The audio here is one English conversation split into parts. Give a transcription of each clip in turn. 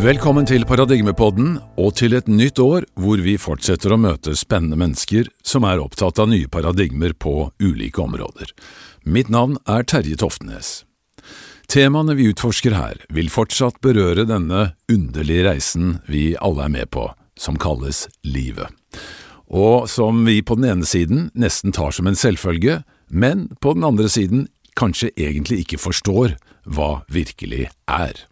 Velkommen til Paradigmepodden og til et nytt år hvor vi fortsetter å møte spennende mennesker som er opptatt av nye paradigmer på ulike områder. Mitt navn er Terje Toftenes. Temaene vi utforsker her, vil fortsatt berøre denne underlige reisen vi alle er med på, som kalles livet. Og som vi på den ene siden nesten tar som en selvfølge, men på den andre siden kanskje egentlig ikke forstår hva virkelig er.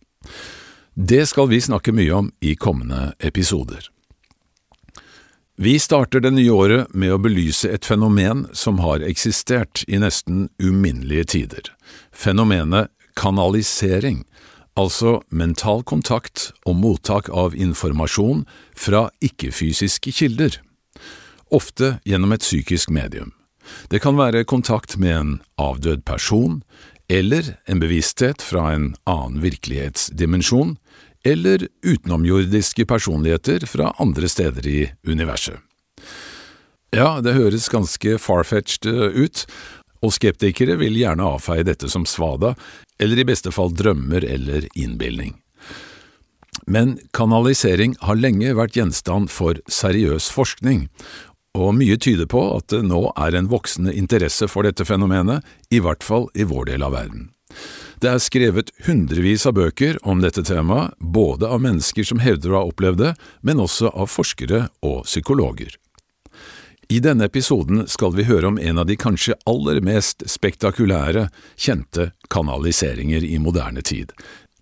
Det skal vi snakke mye om i kommende episoder. Vi starter det nye året med å belyse et fenomen som har eksistert i nesten uminnelige tider. Fenomenet kanalisering, altså mental kontakt og mottak av informasjon fra ikke-fysiske kilder, ofte gjennom et psykisk medium. Det kan være kontakt med en avdød person, eller en bevissthet fra en annen virkelighetsdimensjon, eller utenomjordiske personligheter fra andre steder i universet. Ja, det høres ganske farfetched eh, ut, og skeptikere vil gjerne avfeie dette som svada, eller i beste fall drømmer eller innbilning. Men kanalisering har lenge vært gjenstand for seriøs forskning, og mye tyder på at det nå er en voksende interesse for dette fenomenet, i hvert fall i vår del av verden. Det er skrevet hundrevis av bøker om dette temaet, både av mennesker som hevder å ha opplevd det, men også av forskere og psykologer. I denne episoden skal vi høre om en av de kanskje aller mest spektakulære, kjente kanaliseringer i moderne tid,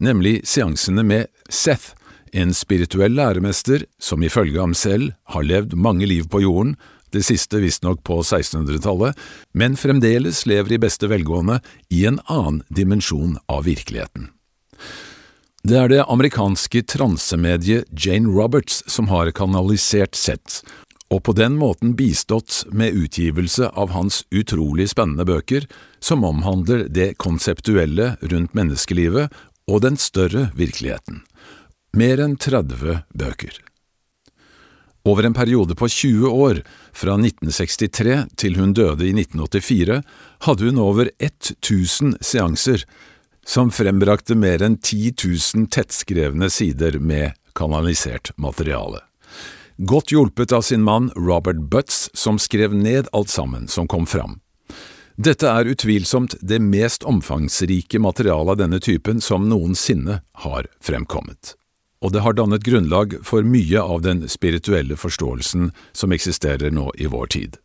nemlig seansene med Seth, en spirituell læremester som ifølge ham selv har levd mange liv på jorden, det siste visstnok på 1600-tallet, men fremdeles lever i beste velgående i en annen dimensjon av virkeligheten. Det er det amerikanske transemediet Jane Roberts som har kanalisert Sett, og på den måten bistått med utgivelse av hans utrolig spennende bøker som omhandler det konseptuelle rundt menneskelivet og den større virkeligheten. Mer enn 30 bøker. Over en periode på 20 år, fra 1963 til hun døde i 1984, hadde hun over 1000 seanser, som frembrakte mer enn 10 000 tettskrevne sider med kanalisert materiale. Godt hjulpet av sin mann Robert Butts, som skrev ned alt sammen som kom fram. Dette er utvilsomt det mest omfangsrike materialet av denne typen som noensinne har fremkommet og det har dannet grunnlag for mye av den spirituelle forståelsen som eksisterer nå i vår tid.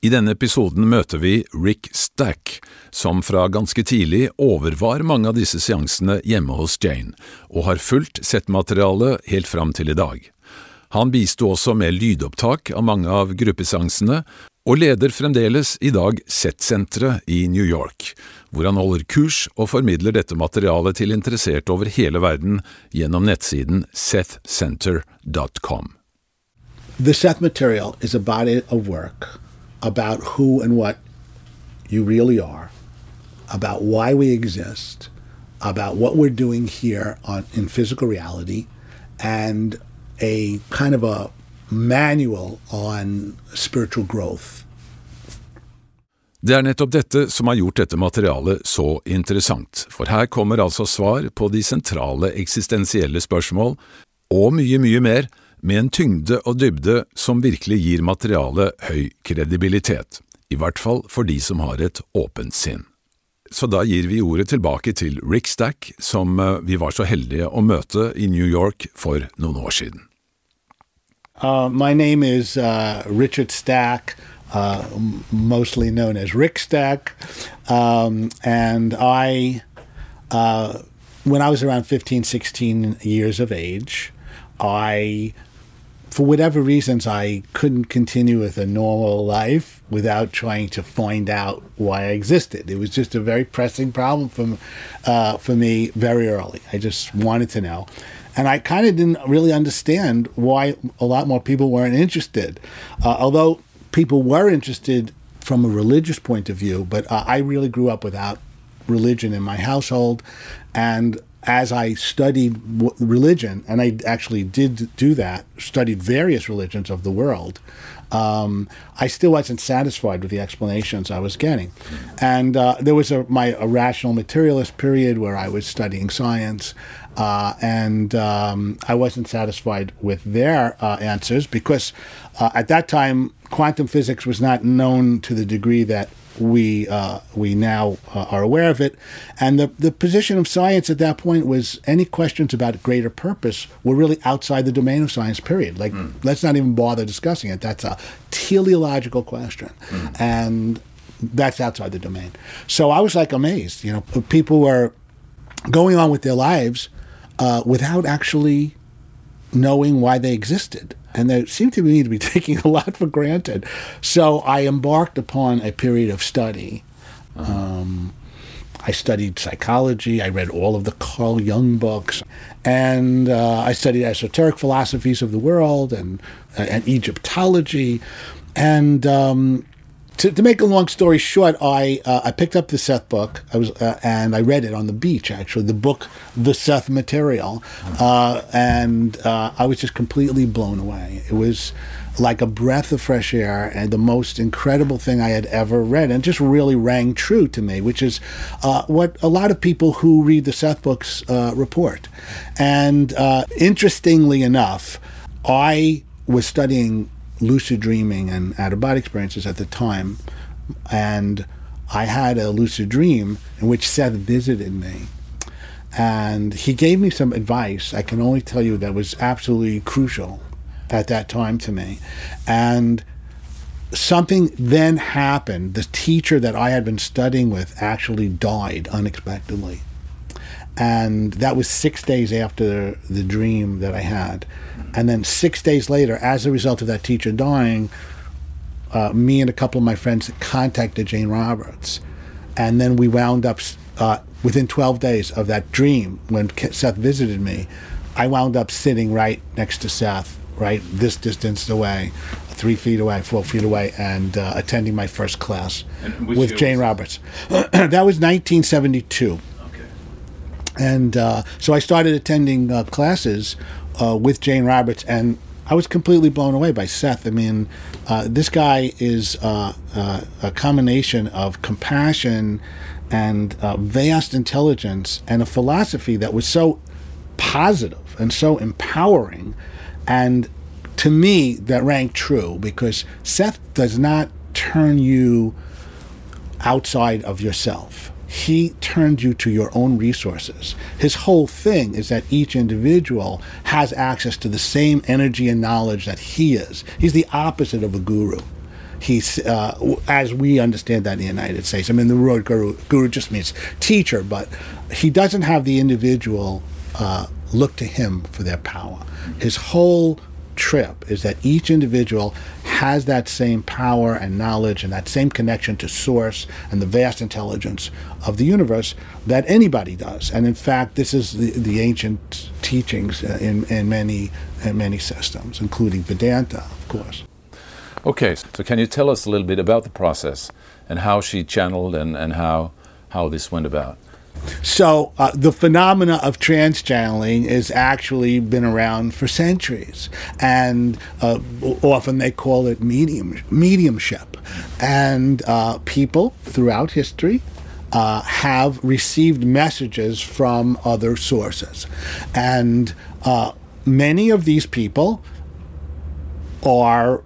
I denne episoden møter vi Rick Stack, som fra ganske tidlig overvar mange av disse seansene hjemme hos Jane, og har fulgt settmaterialet helt fram til i dag. Han bisto også med lydopptak av mange av gruppeseansene, og leder fremdeles i dag Z-senteret i New York, hvor han holder kurs og formidler dette materialet til interesserte over hele verden gjennom nettsiden sethcenter.com. The Seth material is a body of work about who and what you really are, about why we exist, about what we're doing here in physical reality, and a kind of a manual on spiritual growth. Det er nettopp dette som har gjort dette materialet så interessant, for her kommer altså svar på de sentrale eksistensielle spørsmål, og mye, mye mer, med en tyngde og dybde som virkelig gir materialet høy kredibilitet, i hvert fall for de som har et åpent sinn. Så da gir vi ordet tilbake til Rick Stack, som eh, vi var så heldige å møte i New York for noen år siden. Uh, my name uh, Richard Stack, uh, mostly known as Rick Stack. Um, and I, uh, when I was around 15, 16 years of age, I, for whatever reasons, I couldn't continue with a normal life without trying to find out why I existed. It was just a very pressing problem for, uh, for me very early. I just wanted to know. And I kind of didn't really understand why a lot more people weren't interested. Uh, although people were interested from a religious point of view, but uh, I really grew up without religion in my household. And as I studied w- religion, and I actually did do that, studied various religions of the world, um, I still wasn't satisfied with the explanations I was getting. And uh, there was a, my rational materialist period where I was studying science, uh, and um, I wasn't satisfied with their uh, answers because uh, at that time, quantum physics was not known to the degree that we uh, we now uh, are aware of it, and the the position of science at that point was any questions about greater purpose were really outside the domain of science. Period. Like mm. let's not even bother discussing it. That's a teleological question, mm. and that's outside the domain. So I was like amazed. You know, people were going on with their lives uh, without actually knowing why they existed and they seemed to me to be taking a lot for granted. So I embarked upon a period of study. Um, I studied psychology. I read all of the Carl Jung books, and uh, I studied esoteric philosophies of the world and uh, and Egyptology, and um, to, to make a long story short, I uh, I picked up the Seth book. I was uh, and I read it on the beach. Actually, the book, The Seth Material, uh, and uh, I was just completely blown away. It was like a breath of fresh air and the most incredible thing I had ever read, and just really rang true to me, which is uh, what a lot of people who read the Seth books uh, report. And interestingly enough, I was studying lucid dreaming and out of body experiences at the time. And I had a lucid dream in which Seth visited me. And he gave me some advice, I can only tell you, that was absolutely crucial at that time to me. And something then happened. The teacher that I had been studying with actually died unexpectedly. And that was six days after the dream that I had. And then six days later, as a result of that teacher dying, uh, me and a couple of my friends contacted Jane Roberts. And then we wound up, uh, within 12 days of that dream, when Seth visited me, I wound up sitting right next to Seth, right this distance away, three feet away, four feet away, and uh, attending my first class with Jane Roberts. that was 1972. And uh, so I started attending uh, classes uh, with Jane Roberts, and I was completely blown away by Seth. I mean, uh, this guy is uh, uh a combination of compassion and vast intelligence and a philosophy that was so positive and so empowering. And to me, that rang true because Seth does not turn you outside of yourself he turned you to your own resources. His whole thing is that each individual has access to the same energy and knowledge that he is. He's the opposite of a guru. He's, uh, as we understand that in the United States. I mean, the word guru, guru just means teacher, but he doesn't have the individual uh, look to him for their power. His whole trip is that each individual has that same power and knowledge and that same connection to source and the vast intelligence of the universe that anybody does. And in fact, this is the, the ancient teachings uh, in, in, many, in many systems, including Vedanta, of course. Okay, so can you tell us a little bit about the process and how she channeled and, and how, how this went about? So uh, the phenomena of trance channeling has actually been around for centuries, and uh, often they call it medium mediumship. And uh, people throughout history uh, have received messages from other sources, and uh, many of these people are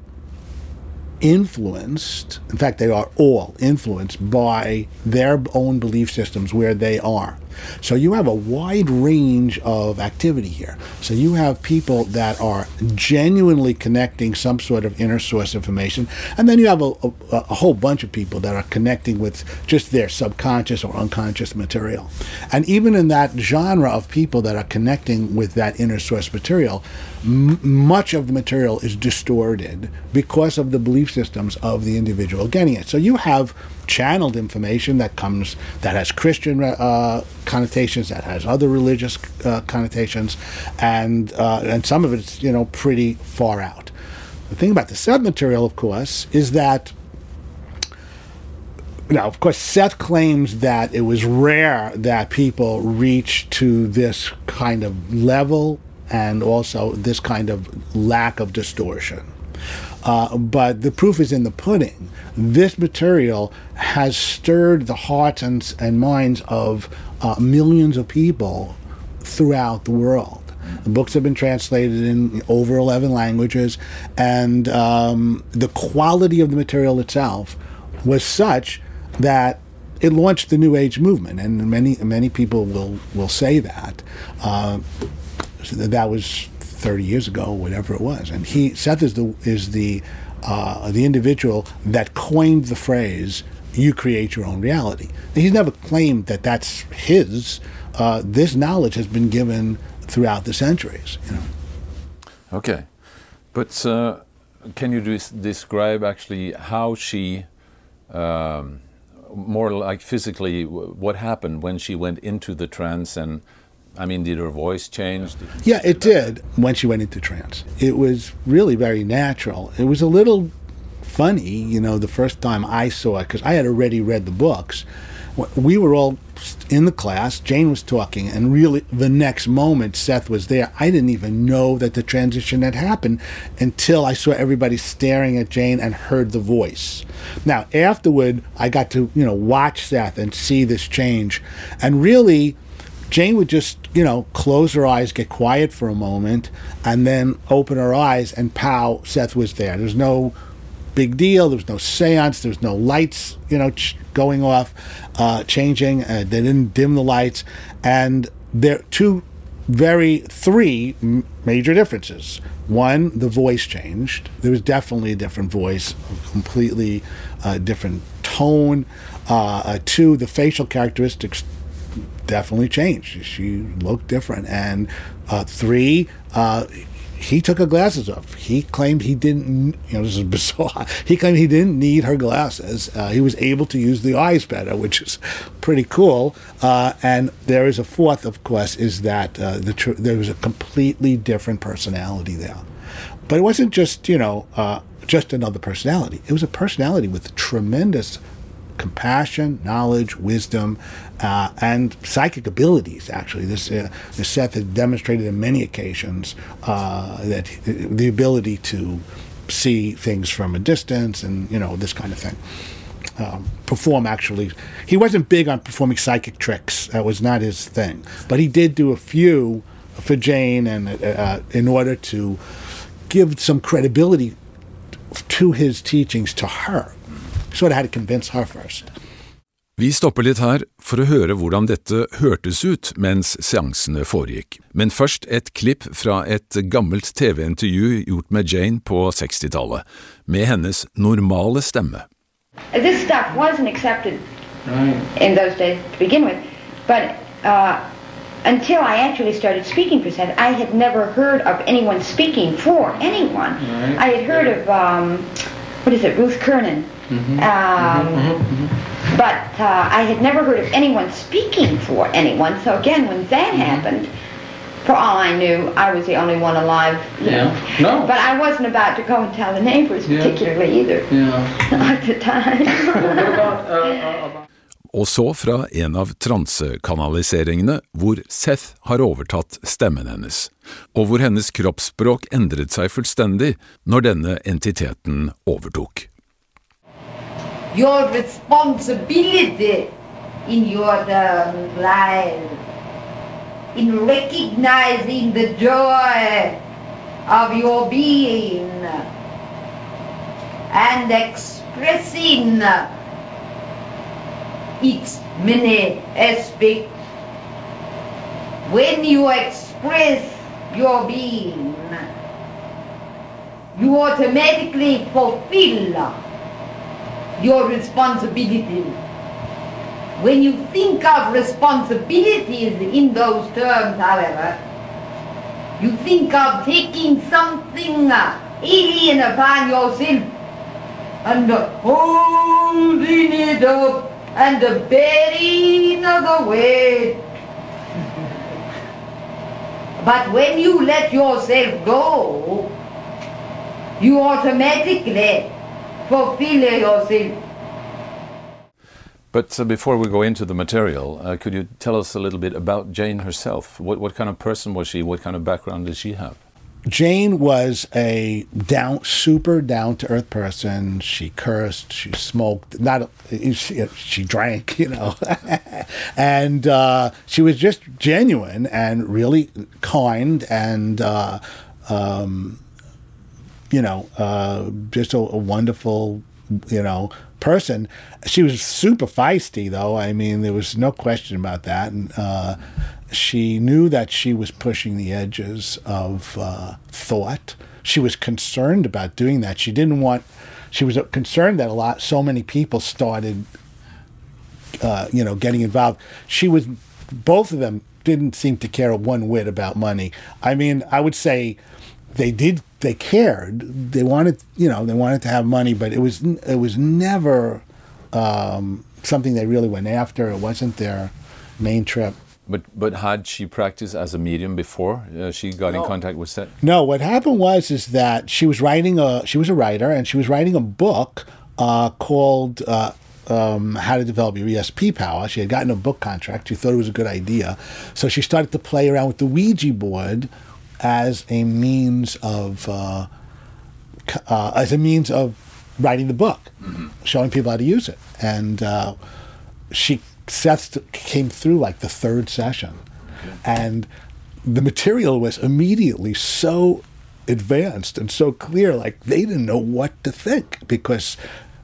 influenced, in fact, they are all influenced by their own belief systems where they are. So you have a wide range of activity here. So you have people that are genuinely connecting some sort of inner source information, and then you have a, a, a, whole bunch of people that are connecting with just their subconscious or unconscious material. And even in that genre of people that are connecting with that inner source material, m- much of the material is distorted because of the belief systems of the individual getting it. So you have channeled information that comes that has Christian uh, connotations, that has other religious uh, connotations, and uh, and some of it's you know pretty far out. The thing about the Seth material, of course, is that now, of course, Seth claims that it was rare that people reach to this kind of level and also this kind of lack of distortion. Uh, but the proof is in the pudding. This material has stirred the hearts and, and minds of uh, millions of people throughout the world. The books have been translated in over 11 languages, and um, the quality of the material itself was such that it launched the New Age movement, and many many people will will say that. Uh, that was 30 years ago, whatever it was. And he Seth is the is the uh, the individual that coined the phrase "you create your own reality." he's never claimed that that's his. Uh, this knowledge has been given throughout the centuries. You know. Okay, but uh, can you describe actually how she? Um, more like physically, what happened when she went into the trance and I mean, did her voice change? yeah, it did when she went into trance. It was really very natural. It was a little funny, you know, the first time I saw it, because I had already read the books. We were all in the class, Jane was talking, and really the next moment Seth was there. I didn't even know that the transition had happened until I saw everybody staring at Jane and heard the voice. Now, afterward, I got to, you know, watch Seth and see this change. And really, Jane would just, you know, close her eyes, get quiet for a moment, and then open her eyes, and pow, Seth was there. There's no big deal. There was no seance. There was no lights, you know, ch- going off, uh, changing. Uh, they didn't dim the lights. And there two very three m- major differences. One, the voice changed. There was definitely a different voice, a completely uh, different tone. Uh, uh, two, the facial characteristics definitely changed. She looked different. And uh, three, uh, he took her glasses off. He claimed he didn't, you know, this is bizarre. He claimed he didn't need her glasses. Uh, he was able to use the eyes better, which is pretty cool. Uh, and there is a fourth, of course, is that uh, the tr- there was a completely different personality there. But it wasn't just, you know, uh, just another personality. It was a personality with tremendous compassion, knowledge, wisdom, uh, and psychic abilities. Actually, this, uh, this Seth has demonstrated on many occasions uh, that the ability to see things from a distance and you know this kind of thing. Um, perform actually, he wasn't big on performing psychic tricks. That was not his thing, but he did do a few for Jane, and uh, uh, in order to give some credibility to his teachings to her sort of had to convince her first. Vi stopper litt her for å høre hvordan dette hørtes ut mens seansene foregikk, men først et klipp fra et gammelt TV-intervju gjort med Jane på 60-tallet, med hennes normale stemme. This stuff wasn't accepted in those days to begin with, but uh, until I actually started speaking for Seth, I had never heard of anyone speaking for anyone. Right. I had heard of, um, what is it, Ruth Kernan. Mm-hmm. Um, mm-hmm. mm-hmm. But uh, I had never heard of anyone speaking for anyone. So again, when that mm-hmm. happened, for all I knew, I was the only one alive. Yeah. Know. No. But I wasn't about to go and tell the neighbors yeah. particularly either. Yeah. At the time. uh, uh, og så fra en av transekanaliseringene hvor Seth har overtatt stemmen hennes, og hvor hennes kroppsspråk endret seg fullstendig når denne entiteten overtok. Your responsibility in your um, life, in recognizing the joy of your being and expressing its many aspects. When you express your being, you automatically fulfill your responsibility. When you think of responsibilities in those terms, however, you think of taking something uh, alien upon yourself and holding it up and bearing the weight. but when you let yourself go, you automatically. But uh, before we go into the material, uh, could you tell us a little bit about Jane herself? What, what kind of person was she? What kind of background did she have? Jane was a down, super down to earth person. She cursed, she smoked, not she, she drank, you know, and uh, she was just genuine and really kind and. Uh, um, you know, uh, just a, a wonderful, you know, person. She was super feisty, though. I mean, there was no question about that. And uh, she knew that she was pushing the edges of uh, thought. She was concerned about doing that. She didn't want. She was concerned that a lot, so many people started, uh, you know, getting involved. She was, both of them didn't seem to care one whit about money. I mean, I would say they did they cared they wanted you know they wanted to have money but it was it was never um, something they really went after it wasn't their main trip but but had she practiced as a medium before uh, she got no. in contact with Seth? No, what happened was is that she was writing a she was a writer and she was writing a book uh, called uh, um, How to Develop Your ESP Power. She had gotten a book contract. She thought it was a good idea, so she started to play around with the Ouija board as a means of uh, uh, as a means of writing the book, mm-hmm. showing people how to use it. And uh, she Seth came through like the third session, okay. and the material was immediately so advanced and so clear. Like they didn't know what to think because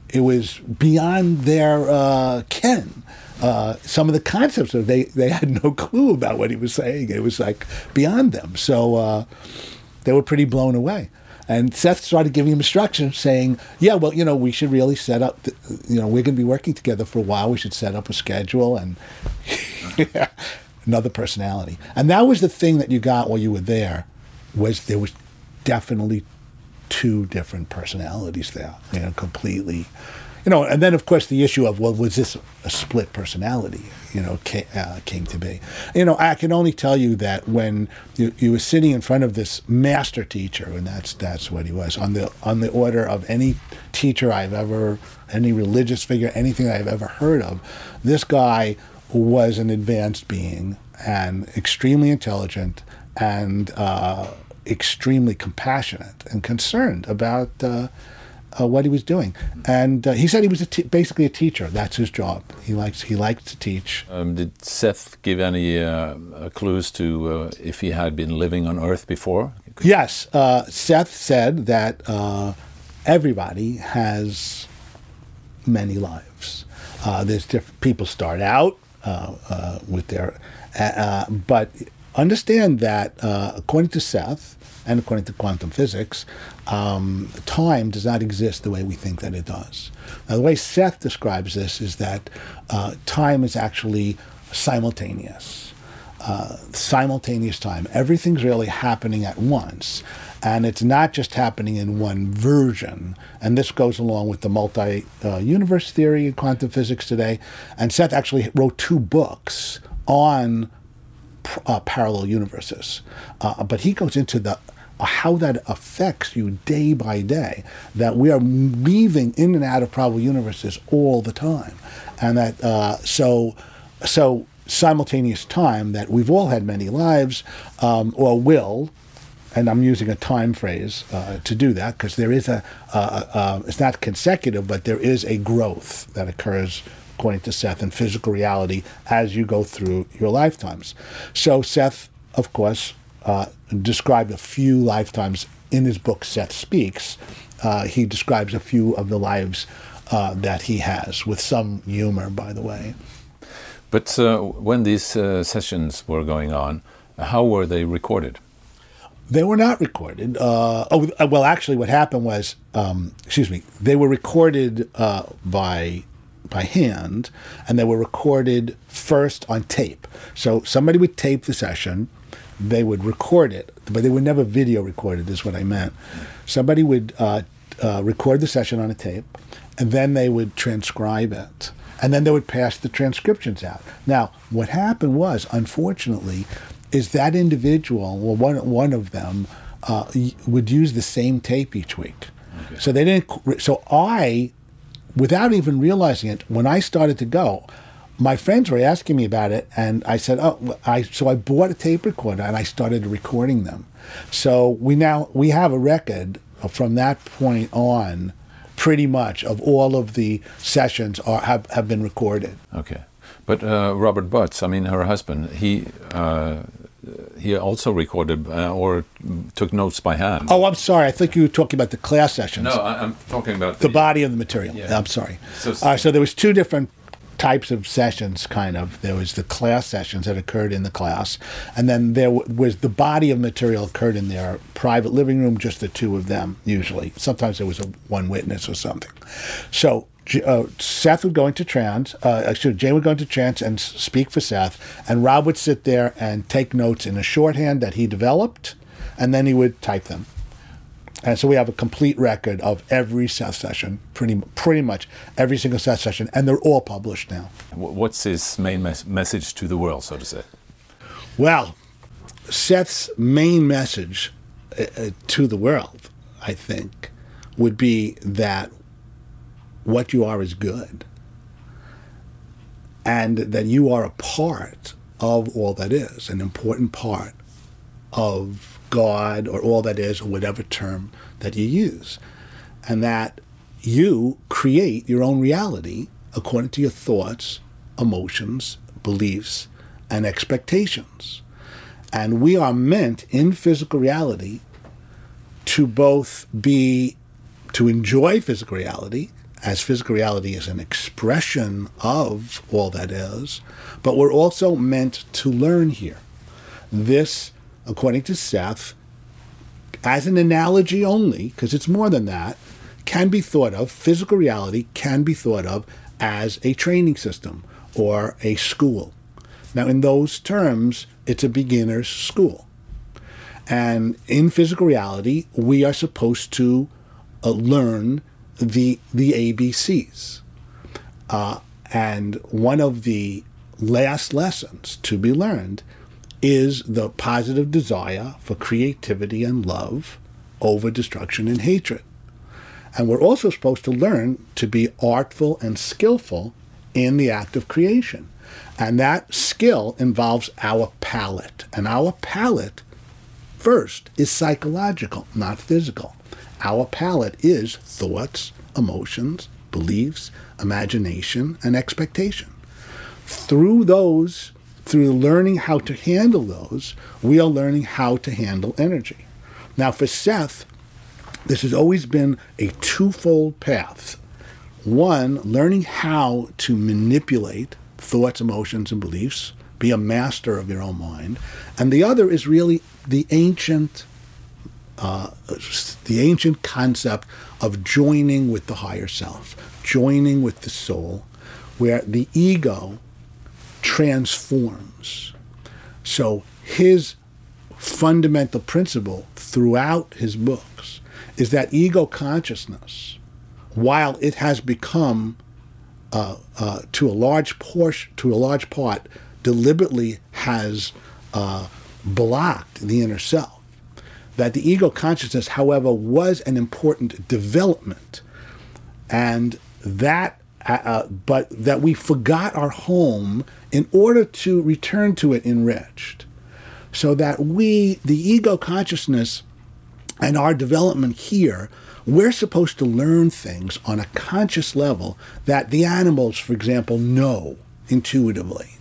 it was beyond their uh, ken. Uh, some of the concepts of they they had no clue about what he was saying. It was like beyond them. So uh, they were pretty blown away. And Seth started giving him instructions, saying, "Yeah, well, you know, we should really set up. You know, we're going to be working together for a while. We should set up a schedule and another personality." And that was the thing that you got while you were there, was there was definitely two different personalities there. You know, completely you know, and then of course the issue of well, was this a split personality? You know, came, uh, came to be. You know, I can only tell you that when you, you were sitting in front of this master teacher, and that's that's what he was on the on the order of any teacher I've ever, any religious figure, anything I've ever heard of. This guy was an advanced being and extremely intelligent and uh, extremely compassionate and concerned about. Uh, uh, what he was doing. And uh, he said he was a t- basically a teacher. That's his job. He likes he liked to teach. Um, did Seth give any uh, clues to uh, if he had been living on Earth before? Yes, uh, Seth said that uh, everybody has many lives. there's different people start out with their, but understand that according to Seth and according to quantum physics, um, time does not exist the way we think that it does. Now, the way Seth describes this is that uh, time is actually simultaneous. Uh, simultaneous time. Everything's really happening at once. And it's not just happening in one version. And this goes along with the multi uh, universe theory in quantum physics today. And Seth actually wrote two books on uh, parallel universes. Uh, but he goes into the how that affects you day by day, that we are weaving in and out of probable universes all the time. And that, uh, so, so simultaneous time that we've all had many lives, um, or will, and I'm using a time phrase uh, to do that because there is a, uh, uh, it's not consecutive, but there is a growth that occurs according to Seth in physical reality as you go through your lifetimes. So Seth, of course, uh, described a few lifetimes in his book, Seth Speaks. Uh, he describes a few of the lives uh, that he has, with some humor, by the way. But uh, when these uh, sessions were going on, how were they recorded? They were not recorded. Uh, oh, well, actually, what happened was, um, excuse me, they were recorded by by hand, and they were recorded first on tape. So somebody would tape the session, they would record it, but they would never video record it, is what I meant. Somebody would uh, uh, record the session on a tape, and then they would transcribe it. And then they would pass the transcriptions out. Now, what happened was, unfortunately, is that individual, well, one, one of them, uh, would use the same tape each week. Okay. So they didn't. So I without even realizing it, when I started to go, my friends were asking me about it, and I said, "Oh, I." So I bought a tape recorder and I started recording them. So we now we have a record from that point on, pretty much of all of the sessions are have, have been recorded. Okay. But uh, Robert Butts, I mean, her husband, he uh, he also recorded uh, or took notes by hand. Oh, I'm sorry. I think you were talking about the class sessions. no, I, I'm talking about the body of the material. Yeah. I'm sorry. So- So, uh, so there was two different types of sessions, kind of. There was the class sessions that occurred in the class, and then there was the body of material occurred in their private living room, just the two of them usually. Sometimes there was a one witness or something. So. Uh, Seth would go into trance. Uh, actually, Jay would go into trance and speak for Seth, and Rob would sit there and take notes in a shorthand that he developed, and then he would type them. And so we have a complete record of every Seth session, pretty pretty much every single Seth session, and they're all published now. What's his main mes- message to the world, so to say? Well, Seth's main message uh, uh, to the world, I think, would be that what you are is good, and that you are a part of all that is, an important part of God or all that is, or whatever term that you use, and that you create your own reality according to your thoughts, emotions, beliefs, and expectations. And we are meant in physical reality to both be, to enjoy physical reality, as physical reality is an expression of all that is, but we're also meant to learn here. This, according to Seth, as an analogy only, because it's more than that, can be thought of, physical reality can be thought of as a training system or a school. Now, in those terms, it's a beginner's school. And in physical reality, we are supposed to uh, learn the, the ABCs. Uh, and one of the last lessons to be learned is the positive desire for creativity and love over destruction and hatred. And we're also supposed to learn to be artful and skillful in the act of creation. And that skill involves our palate. And our palate, first, is psychological, not physical. Our palate is thoughts, emotions, beliefs, imagination, and expectation. Through those, through learning how to handle those, we are learning how to handle energy. Now, for Seth, this has always been a twofold path. One, learning how to manipulate thoughts, emotions, and beliefs, be a master of your own mind. And the other is really the ancient, uh, the ancient concept of joining with the higher self, joining with the soul, where the ego transforms. So his fundamental principle throughout his books is that ego consciousness, while it has become uh, uh, to a large portion, to a large part, deliberately has uh, blocked the inner self. That the ego consciousness, however, was an important development, and that, uh, uh, but that we forgot our home in order to return to it enriched, so that we, the ego consciousness, and our development here, we're supposed to learn things on a conscious level that the animals, for example, know intuitively.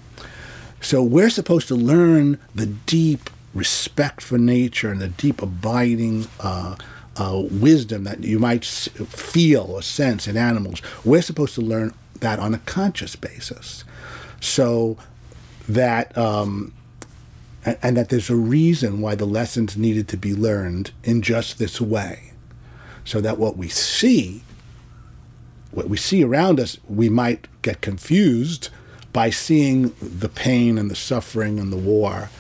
So we're supposed to learn the deep respect for nature and the deep abiding uh, uh, wisdom that you might feel or sense in animals. We're supposed to learn that on a conscious basis. So that um, and, and that there's a reason why the lessons needed to be learned in just this way. So that what we see, what we see around us, we might get confused by seeing the pain and the suffering and the war.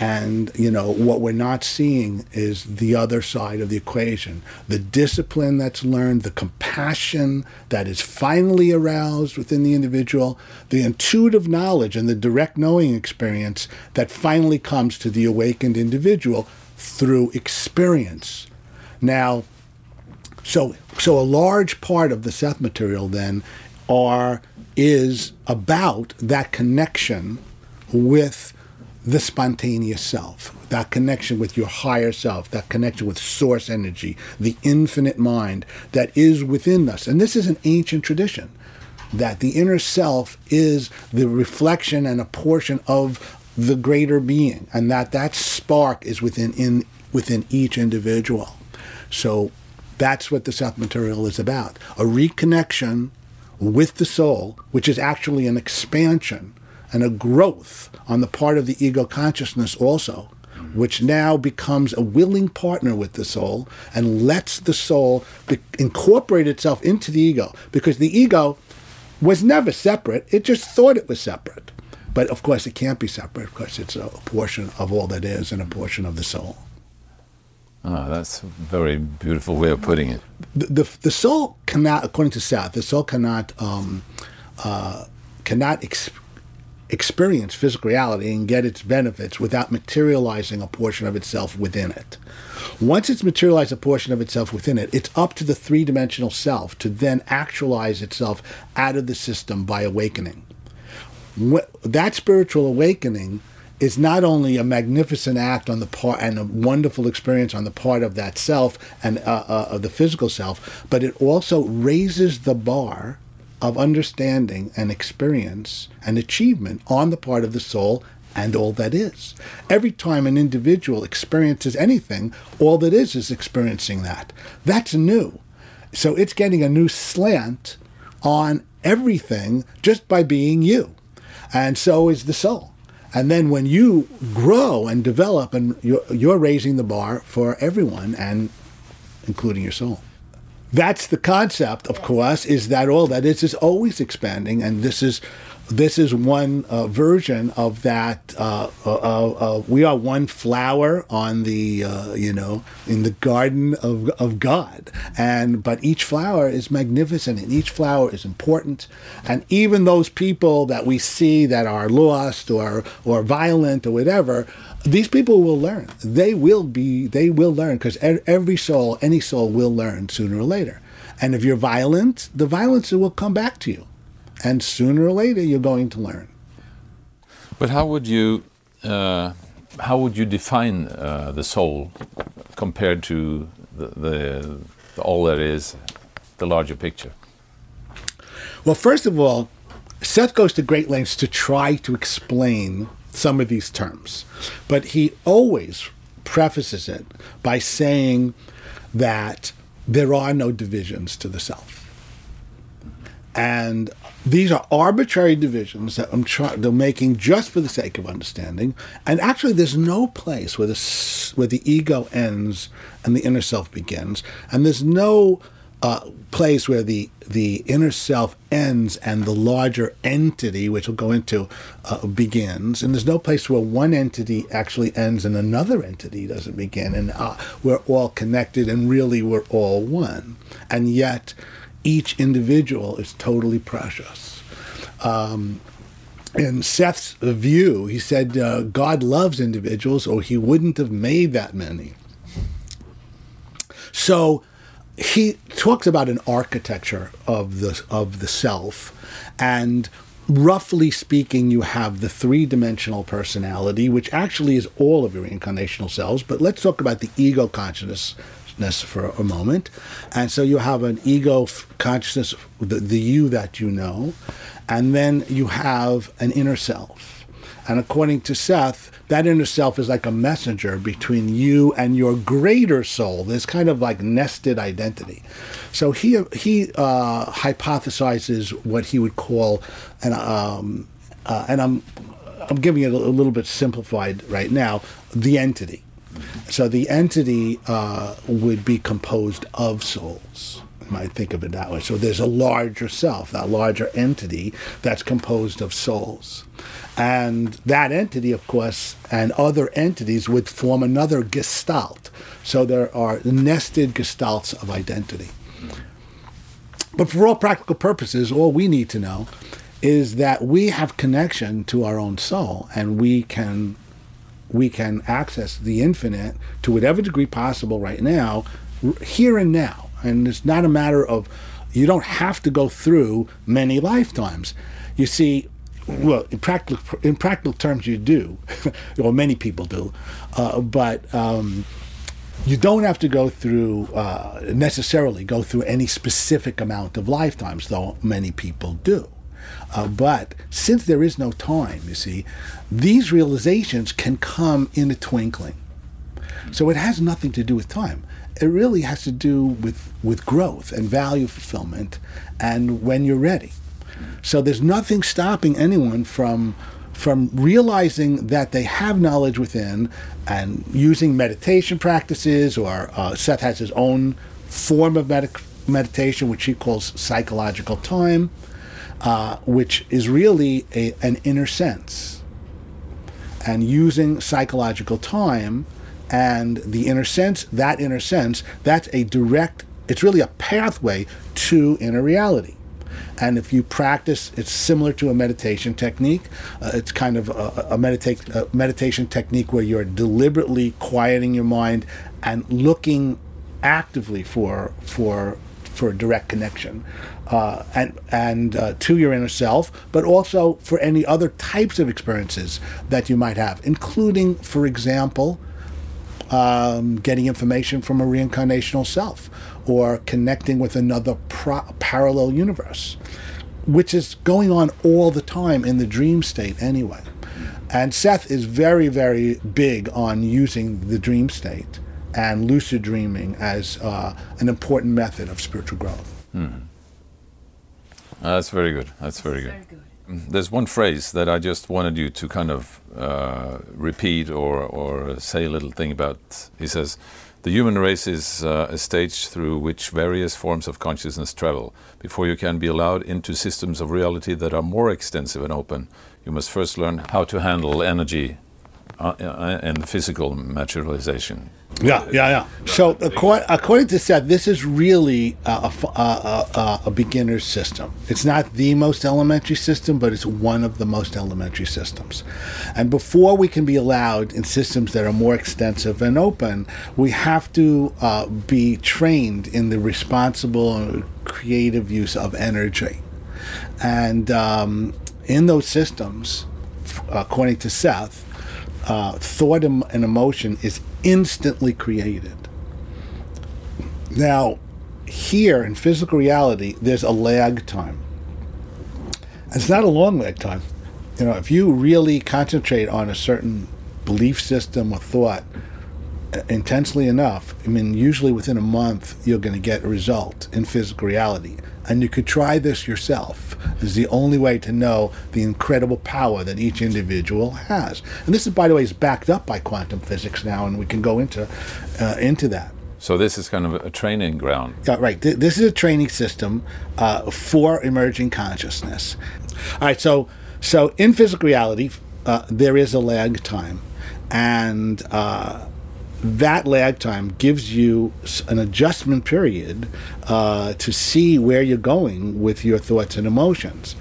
And, you know, what we're not seeing is the other side of the equation the discipline that's learned, the compassion that is finally aroused within the individual, the intuitive knowledge and the direct knowing experience that finally comes to the awakened individual through experience. Now, So, so a large part of the Seth material then are is about that connection with the spontaneous self, that connection with your higher self, that connection with source energy, the infinite mind that is within us. And this is an ancient tradition that the inner self is the reflection and a portion of the greater being, and that that spark is within in within each individual. So that's what the Seth material is about: a reconnection with the soul, which is actually an expansion and a growth on the part of the ego consciousness also, which now becomes a willing partner with the soul and lets the soul be- incorporate itself into the ego because the ego was never separate. It just thought it was separate. But of course, it can't be separate because it's a portion of all that is and a portion of the soul. Ah, that's a very beautiful way of putting it. The, the, the soul cannot, according to Seth, the soul cannot um, uh, cannot ex- experience physical reality and get its benefits without materializing a portion of itself within it. Once it's materialized a portion of itself within it, it's up to the three dimensional self to then actualize itself out of the system by awakening. That spiritual awakening is not only a magnificent act on the part and a wonderful experience on the part of that self and uh, uh, of the physical self, but it also raises the bar of understanding and experience and achievement on the part of the soul and all that is. Every time an individual experiences anything, all that is is experiencing that. That's new. So it's getting a new slant on everything just by being you. And so is the soul. And then when you grow and develop, and you're, you're raising the bar for everyone, and including your soul. That's the concept, of course, is that all that is is always expanding, and this is this is one uh, version of that. Uh, uh, uh, we are one flower on the uh, you know in the garden of of God, and but each flower is magnificent, and each flower is important, and even those people that we see that are lost or or violent or whatever, these people will learn. They will be. They will learn because every soul, any soul, will learn sooner or later. And if you're violent, the violence will come back to you, and sooner or later you're going to learn. But how would you uh, how would you define uh, the soul compared to the, the, the all that is, the larger picture? Well, first of all, Seth goes to great lengths to try to explain some of these terms, but he always prefaces it by saying that there are no divisions to the self. And these are arbitrary divisions that I'm trying, they're making just for the sake of understanding. And actually, there's no place where the where the ego ends and the inner self begins, and there's no uh, place where the the inner self ends and the larger entity, which we'll go into, uh, begins. And there's no place where one entity actually ends and another entity doesn't begin. And uh, we're all connected, and really we're all one. And yet, each individual is totally precious. Um, in Seth's view, he said uh, God loves individuals, or he wouldn't have made that many. So he talks about an architecture of the of the self, and roughly speaking, you have the three-dimensional personality, which actually is all of your incarnational selves. But let's talk about the ego consciousness for a moment. And so you have an ego consciousness, the, the you that you know, and then you have an inner self. And according to Seth, that inner self is like a messenger between you and your greater soul. There's kind of like nested identity. So he he uh, hypothesizes what he would call an um, uh, and I'm I'm giving it a, a little bit simplified right now the entity. So the entity uh, would be composed of souls. You might think of it that way. So there's a larger self, that larger entity that's composed of souls. And that entity, of course, and other entities would form another gestalt. So there are nested gestalts of identity. But for all practical purposes, all we need to know is that we have connection to our own soul and we can we can access the infinite to whatever degree possible right now, here and now. And it's not a matter of, you don't have to go through many lifetimes. You see, well, in practical, in practical terms, you do, or many people do, uh, but um, you don't have to go through uh, necessarily go through any specific amount of lifetimes, though many people do. Uh, but since there is no time, you see, these realizations can come in a twinkling. So it has nothing to do with time. It really has to do with, with growth and value fulfillment and when you're ready. So there's nothing stopping anyone from from realizing that they have knowledge within and using meditation practices, or uh, Seth has his own form of med- meditation, which he calls psychological time, uh, which is really a, an inner sense. And using psychological time and the inner sense, that inner sense, that's a direct, it's really a pathway to inner reality. And if you practice, it's similar to a meditation technique. Uh, it's kind of a, a, medita- a meditation technique where you're deliberately quieting your mind and looking actively for for for a direct connection, uh, and and uh, to your inner self, but also for any other types of experiences that you might have, including, for example, um, getting information from a reincarnational self or connecting with another pro- parallel universe, which is going on all the time in the dream state anyway. And Seth is very, very big on using the dream state and lucid dreaming as uh, an important method of spiritual growth. Uh, that's very good. That's very good. Mm, There's one phrase that I just wanted you to kind of uh, repeat or, or say a little thing about. He says, The human race is uh, a stage through which various forms of consciousness travel. Before you can be allowed into systems of reality that are more extensive and open, you must first learn how to handle energy and physical materialization. Yeah, yeah, yeah. So, according, according to Seth, this is really a beginner's system. It's not the most elementary system, but it's one of the most elementary systems. And before we can be allowed in systems that are more extensive and open, we have to uh, be trained in the responsible and creative use of energy. And um, in those systems, according to Seth, uh, thought and emotion is instantly created. Now, here in physical reality, there's a lag time. It's not a long lag time. You know, if you really concentrate on a certain belief system or thought uh, intensely enough, I mean, usually within a month, you're going to get a result in physical reality. And you could try this yourself. This is the only way to know the incredible power that each individual has. And this is, by the way, is backed up by quantum physics now, and we can go into uh, into that. So, this is kind of a training ground. Yeah, right. Th- This is a training system uh, for emerging consciousness. All right. So, so in physical reality, uh, there is a lag time, and uh, that lag time gives you an adjustment period uh, to see where you're going with your thoughts and emotions.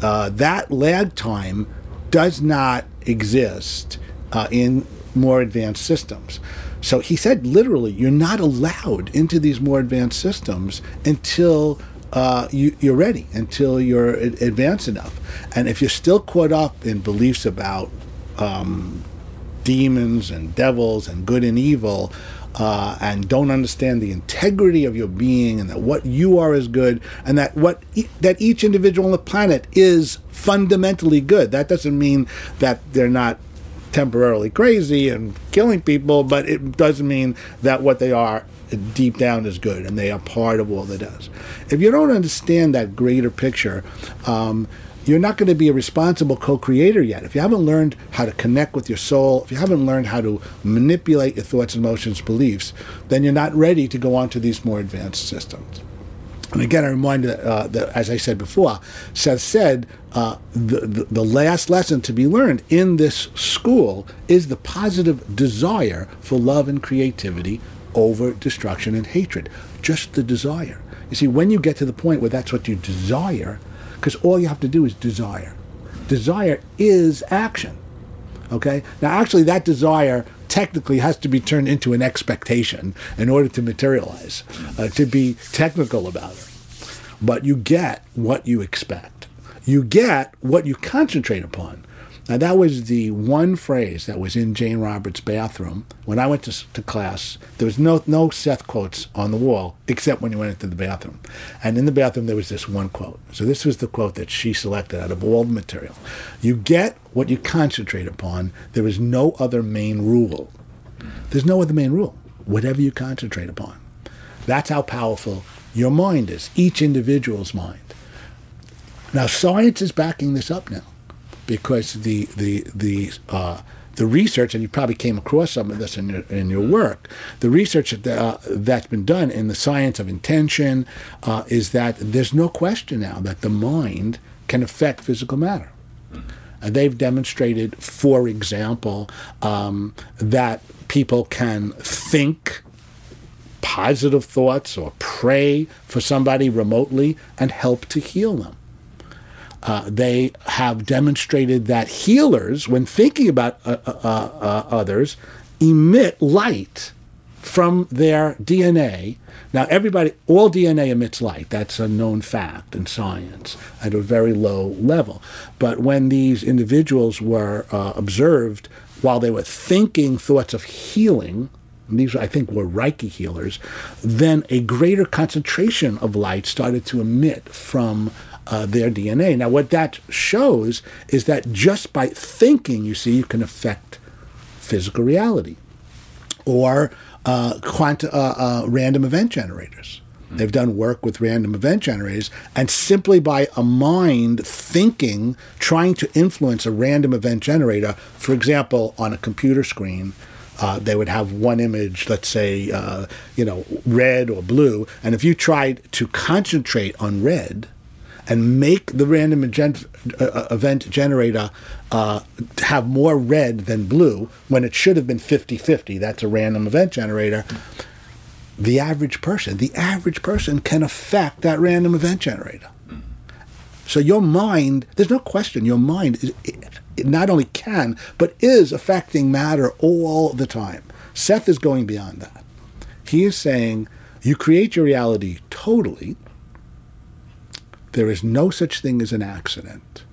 Uh, that lag time does not exist uh, in more advanced systems. So he said literally, you're not allowed into these more advanced systems until uh, you, you're ready, until you're advanced enough. And if you're still caught up in beliefs about um, demons and devils and good and evil, uh, and don't understand the integrity of your being and that what you are is good and that what e- that each individual on the planet is fundamentally good. That doesn't mean that they're not temporarily crazy and killing people, but it doesn't mean that what they are deep down is good and they are part of all that does. If you don't understand that greater picture, um, you're not going to be a responsible co-creator yet. If you haven't learned how to connect with your soul, if you haven't learned how to manipulate your thoughts, emotions, beliefs, then you're not ready to go on to these more advanced systems. And again, I remind uh, that as I said before, Seth said uh, the, the, the last lesson to be learned in this school is the positive desire for love and creativity over destruction and hatred. Just the desire. You see, when you get to the point where that's what you desire, because all you have to do is desire. Desire is action. Okay? Now, actually, that desire technically has to be turned into an expectation in order to materialize, uh, to be technical about it. But you get what you expect. You get what you concentrate upon. Now, that was the one phrase that was in Jane Roberts' bathroom. When I went to, to class, there was no, no Seth quotes on the wall except when you went into the bathroom. And in the bathroom, there was this one quote. So, this was the quote that she selected out of all the material. You get what you concentrate upon. There is no other main rule. There's no other main rule. Whatever you concentrate upon. That's how powerful your mind is, each individual's mind. Now, science is backing this up now because the the the uh, the research, and you probably came across some of this in your in your work. The research that, uh, that's been done in the science of intention uh, is that there's no question now that the mind can affect physical matter. And they've demonstrated, for example, um, that people can think positive thoughts or pray for somebody remotely and help to heal them. Uh, they have demonstrated that healers, when thinking about uh, uh, uh, others, emit light from their DNA. Now, everybody, all DNA emits light. That's a known fact in science at a very low level. But when these individuals were uh, observed while they were thinking thoughts of healing, these I think were Reiki healers, then a greater concentration of light started to emit from uh, their DNA. Now, what that shows is that just by thinking, you see, you can affect physical reality or uh, quant- uh, uh random event generators. They've done work with random event generators, and simply by a mind thinking, trying to influence a random event generator, for example, on a computer screen, uh, they would have one image, let's say, uh, you know, red or blue, and if you tried to concentrate on red, and make the random uh, uh, event generator uh, have more red than blue when it should have been 50 50. That's a random event generator. The average person, the average person can affect that random event generator. So your mind, there's no question, your mind is, it not only can, but is affecting matter all the time. Seth is going beyond that. He is saying you create your reality totally there is no such thing as an accident.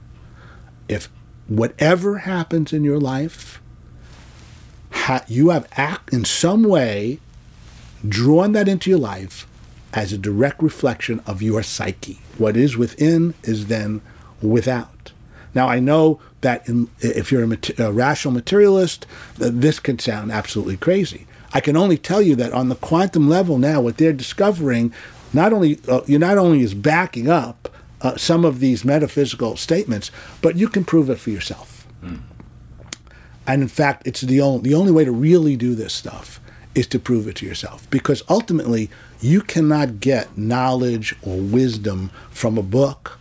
If whatever happens in your life, ha- you have act in some way drawn that into your life as a direct reflection of your psyche. What is within is then without. Now, I know that in, if you're a, mater- a rational materialist, this can sound absolutely crazy. I can only tell you that on the quantum level now, what they're discovering not only uh, you not only is backing up uh, some of these metaphysical statements, but you can prove it for yourself. Mm. And in fact, it's the only the only way to really do this stuff is to prove it to yourself, because ultimately you cannot get knowledge or wisdom from a book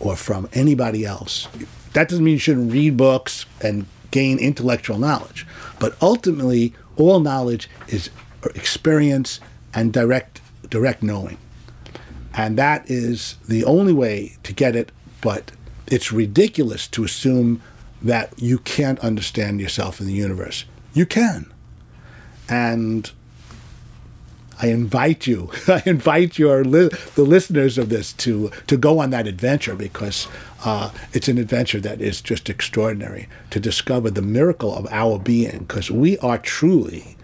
or from anybody else. That doesn't mean you shouldn't read books and gain intellectual knowledge, but ultimately all knowledge is experience and direct direct knowing. And that is the only way to get it, but it's ridiculous to assume that you can't understand yourself in the universe. You can. And I invite you, I invite your li- the listeners of this to to go on that adventure because uh, it's an adventure that is just extraordinary to discover the miracle of our being because we are truly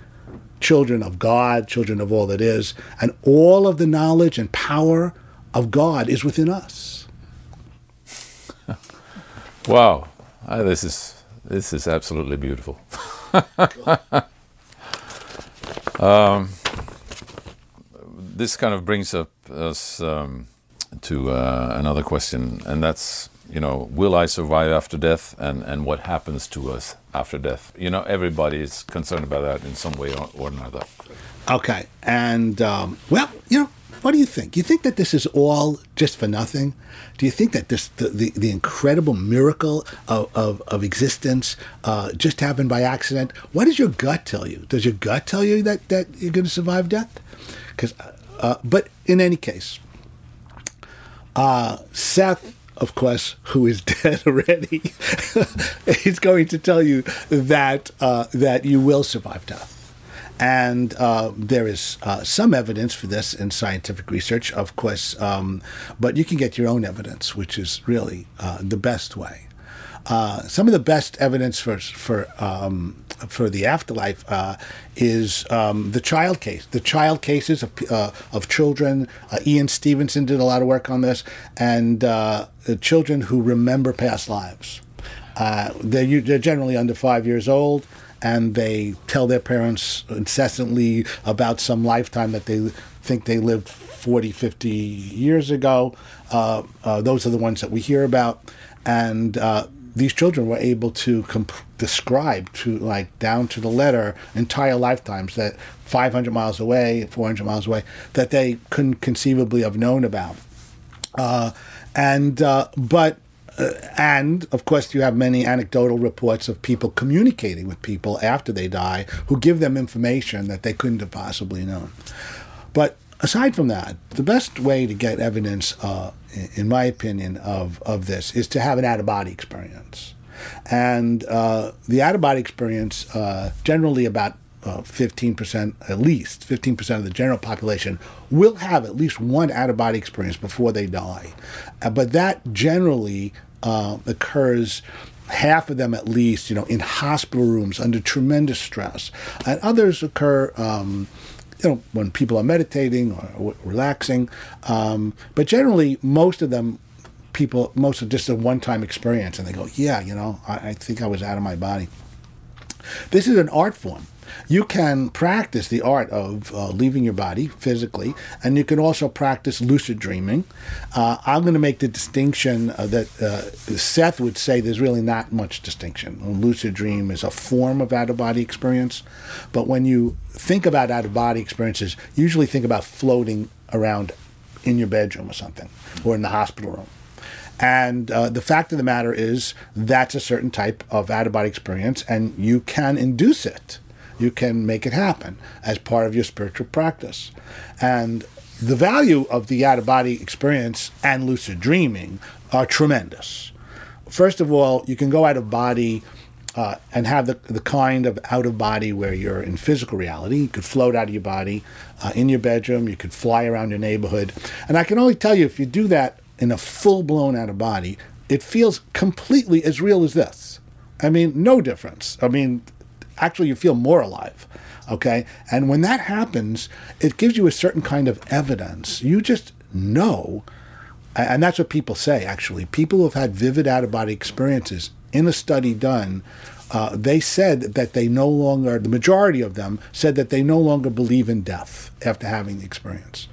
children of God, children of all that is, and all of the knowledge and power of God is within us. wow, ah, this is this is absolutely beautiful. um, this kind of brings up us um, to uh, another question, and that's you know, will I survive after death, and and what happens to us after death? You know, everybody is concerned about that in some way or, or another. Okay, and um, well, you know, what do you think? You think that this is all just for nothing? Do you think that this the, the, the incredible miracle of, of, of existence uh, just happened by accident? What does your gut tell you? Does your gut tell you that, that you're going to survive death? Because, uh, but in any case, uh, Seth of course, who is dead already, is going to tell you that uh, that you will survive death. And uh, there is uh, some evidence for this in scientific research, of course, um, but you can get your own evidence, which is really uh, the best way. Uh, some of the best evidence for for um, for the afterlife uh, is um, the child case, the child cases of uh, of children. Uh, Ian Stevenson did a lot of work on this, and uh, children who remember past lives. Uh, they're, they're generally under five years old, and they tell their parents incessantly about some lifetime that they think they lived 40, 50 years ago. those are the ones that we hear about, and these children were able to comp- describe to like down to the letter entire lifetimes that 500 miles away 400 miles away that they couldn't conceivably have known about. Uh, and uh, but uh, and of course you have many anecdotal reports of people communicating with people after they die who give them information that they couldn't have possibly known. But aside from that the best way to get evidence uh, in my opinion, of, of this is to have an out of body experience. And uh, the out of body experience, uh, generally about uh, 15%, at least 15% of the general population, will have at least one out of body experience before they die. Uh, but that generally uh, occurs half of them at least, you know, in hospital rooms under tremendous stress, and others occur um, you know, when people are meditating or relaxing. Um, but generally, most of them, people, most of just a one-time experience, and they go, "Yeah, you know, I, I think I was out of my body." This is an art form you can practice the art of uh, leaving your body physically, and you can also practice lucid dreaming. Uh, I'm going to make the distinction uh, that uh, Seth would say there's really not much distinction. A lucid dream is a form of out of body experience, but when you think about out of body experiences, usually think about floating around in your bedroom or something, or in the hospital room. And uh, the fact of the matter is, that's a certain type of out of body experience, and you can induce it you can make it happen as part of your spiritual practice. And the value of the out of body experience and lucid dreaming are tremendous. First of all, you can go out of body uh, and have the, the kind of out of body where you're in physical reality. You could float out of your body uh, in your bedroom, you could fly around your neighborhood. And I can only tell you if you do that in a full blown out of body, it feels completely as real as this. I mean, no difference. I mean, actually you feel more alive. Okay. And when that happens, it gives you a certain kind of evidence. You just know, and that's what people say actually. People who have had vivid out of body experiences in a study done, uh, they said that they no longer, the majority of them said that they no longer believe in death after having the experience.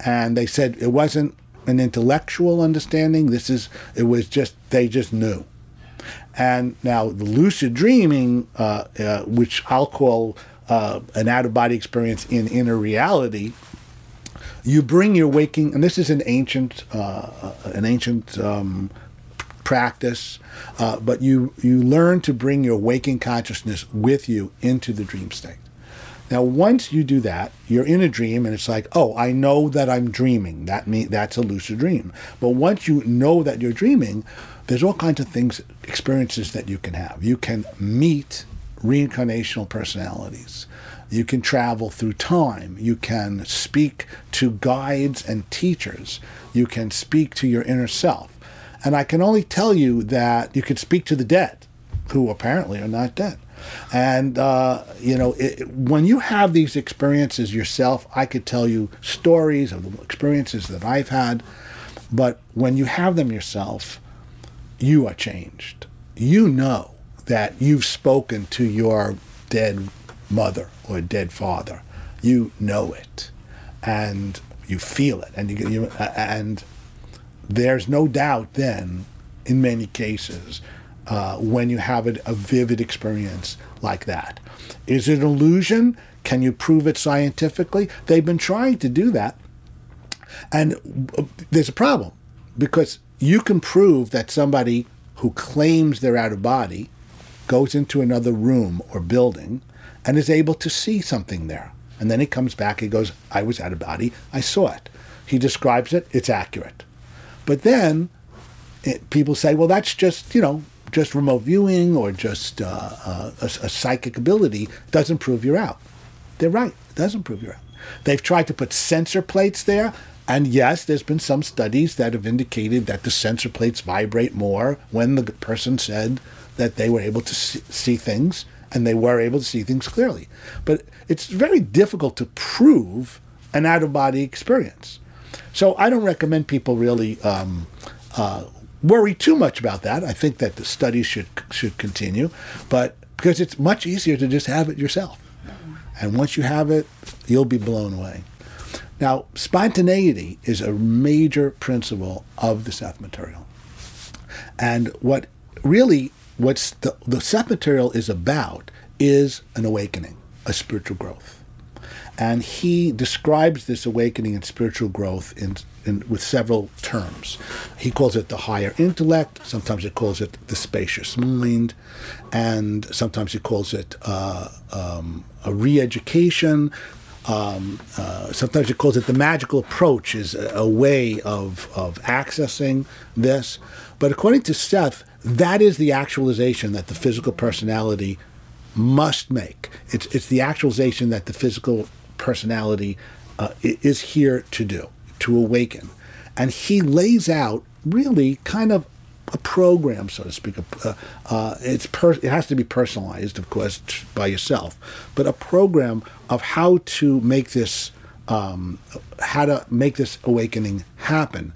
And they said it wasn't an intellectual understanding. This is, it was just, they just knew. And now the lucid dreaming, uh, uh, which I'll call uh, an out of body experience in inner reality, you bring your waking, and this is an ancient, uh, an ancient um, practice, uh, but you you learn to bring your waking consciousness with you into the dream state. Now, once you do that, you're in a dream, and it's like, oh, I know that I'm dreaming. That mean that's a lucid dream. But once you know that you're dreaming, there's all kinds of things, experiences that you can have. You can meet reincarnational personalities. You can travel through time. You can speak to guides and teachers. You can speak to your inner self. And I can only tell you that you could speak to the dead, who apparently are not dead. And, uh, you know, it, when you have these experiences yourself, I could tell you stories of the experiences that I've had. But when you have them yourself, you are changed. You know that you've spoken to your dead mother or dead father. You know it, and you feel it, and you, you and there's no doubt then, in many cases, uh, when you have a, a vivid experience like that. Is it an illusion? Can you prove it scientifically? They've been trying to do that, and uh, there's a problem because you can prove that somebody who claims they're out of body goes into another room or building and is able to see something there. And then he comes back, he goes, I was out of body, I saw it. He describes it, it's accurate. But then it, people say, well, that's just you know just remote viewing or just uh, uh, a, a psychic ability doesn't prove you're out. They're right. It doesn't prove you're out. They've tried to put sensor plates there. And yes, there's been some studies that have indicated that the sensor plates vibrate more when the person said that they were able to see, things and they were able to see things clearly. But it's very difficult to prove an out of body experience. So I don't recommend people really um, uh, worry too much about that. I think that the studies should should continue, but because it's much easier to just have it yourself, and once you have it, you'll be blown away. Now, spontaneity is a major principle of the Seth material, and what really what's the, the Seth material is about is an awakening, a spiritual growth. And he describes this awakening and spiritual growth in, in, with several terms. He calls it the higher intellect, sometimes he calls it the spacious mind, and sometimes he calls it uh, um, a re education. Um, uh, sometimes he calls it the magical approach, is a, a way of, of accessing this. But according to Seth, that is the actualization that the physical personality must make. It's, it's the actualization that the physical personality uh, is here to do, to awaken. And he lays out really kind of a program, so to speak. Uh, uh, it's per- it has to be personalized, of course, by yourself, but a program of how to make this um, how to make this awakening happen.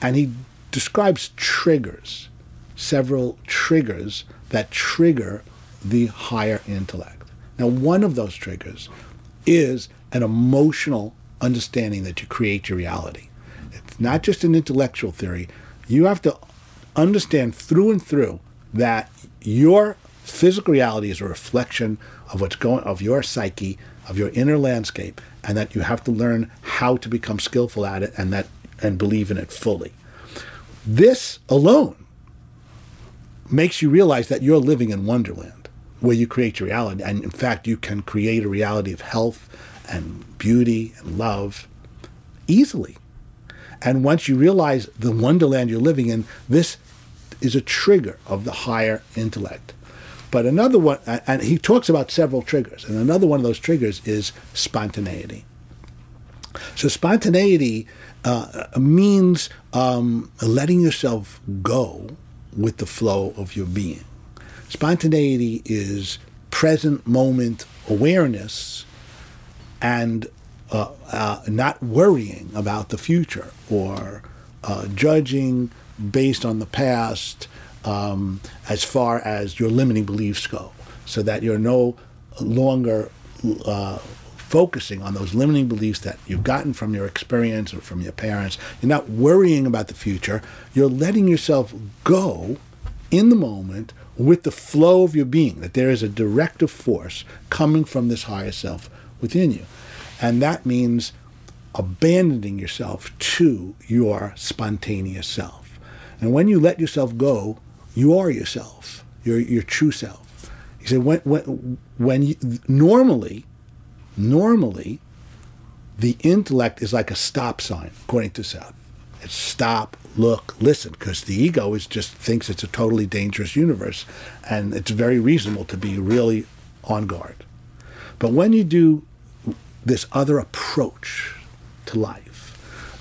And he describes triggers, several triggers that trigger the higher intellect. Now, one of those triggers is an emotional understanding that you create your reality. It's not just an intellectual theory. You have to understand through and through that your physical reality is a reflection of what's going of your psyche, of your inner landscape, and that you have to learn how to become skillful at it and that and believe in it fully. This alone makes you realize that you're living in wonderland where you create your reality and in fact you can create a reality of health and beauty and love easily. And once you realize the wonderland you're living in, this is a trigger of the higher intellect. But another one, and he talks about several triggers, and another one of those triggers is spontaneity. So spontaneity uh, means um, letting yourself go with the flow of your being. Spontaneity is present moment awareness and uh, uh, not worrying about the future or uh, judging based on the past um, as far as your limiting beliefs go, so that you're no longer uh, focusing on those limiting beliefs that you've gotten from your experience or from your parents. You're not worrying about the future. You're letting yourself go in the moment with the flow of your being, that there is a directive force coming from this higher self within you. And that means abandoning yourself to your spontaneous self. And when you let yourself go, you are yourself, your, your true self. He said, when, when, when you, normally, normally, the intellect is like a stop sign, according to Seth. It's stop, look, listen, because the ego is just thinks it's a totally dangerous universe, and it's very reasonable to be really on guard. But when you do this other approach to life.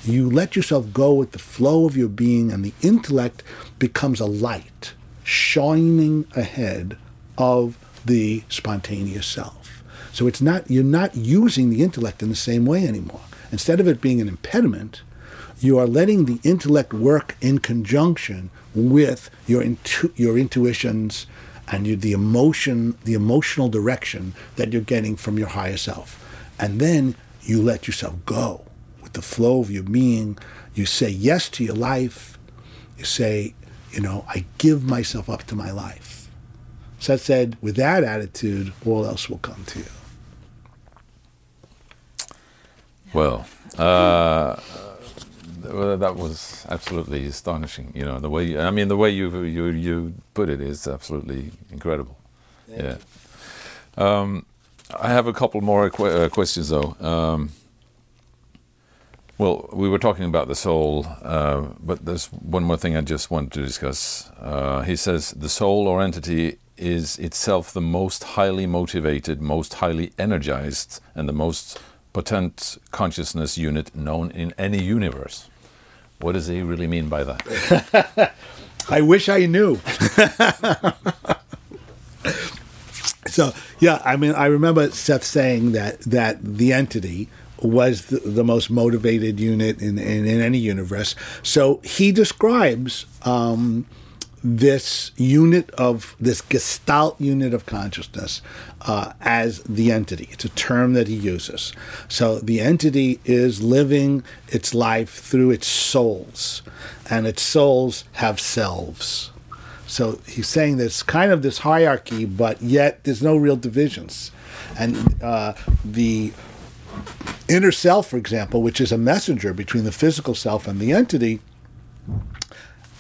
You let yourself go with the flow of your being, and the intellect becomes a light shining ahead of the spontaneous self. So it's not you're not using the intellect in the same way anymore. Instead of it being an impediment, you are letting the intellect work in conjunction with your intu- your intuitions and you, the emotion, the emotional direction that you're getting from your higher self. And then you let yourself go with the flow of your being. You say yes to your life. You say, you know, I give myself up to my life. Seth said, with that attitude, all else will come to you. Well, uh, well, that was absolutely astonishing. You know, the way I mean, the way you you you put it is absolutely incredible. Thank yeah. Um, I have a couple more qu uh, questions though. Um, Well, we were talking about the soul, uh, but there's one more thing I just want to discuss. Uh, he says the soul or entity is itself the most highly motivated, most highly energized, and the most potent consciousness unit known in any universe. What does he really mean by that? I wish I knew. so yeah, I mean, I remember Seth saying that that the entity was the, the most motivated unit in, in, in any universe. So he describes um, this unit of this gestalt unit of consciousness uh, as the entity. It's a term that he uses. So the entity is living its life through its souls, and its souls have selves. So he's saying there's kind of this hierarchy, but yet there's no real divisions. And uh, the inner self, for example, which is a messenger between the physical self and the entity,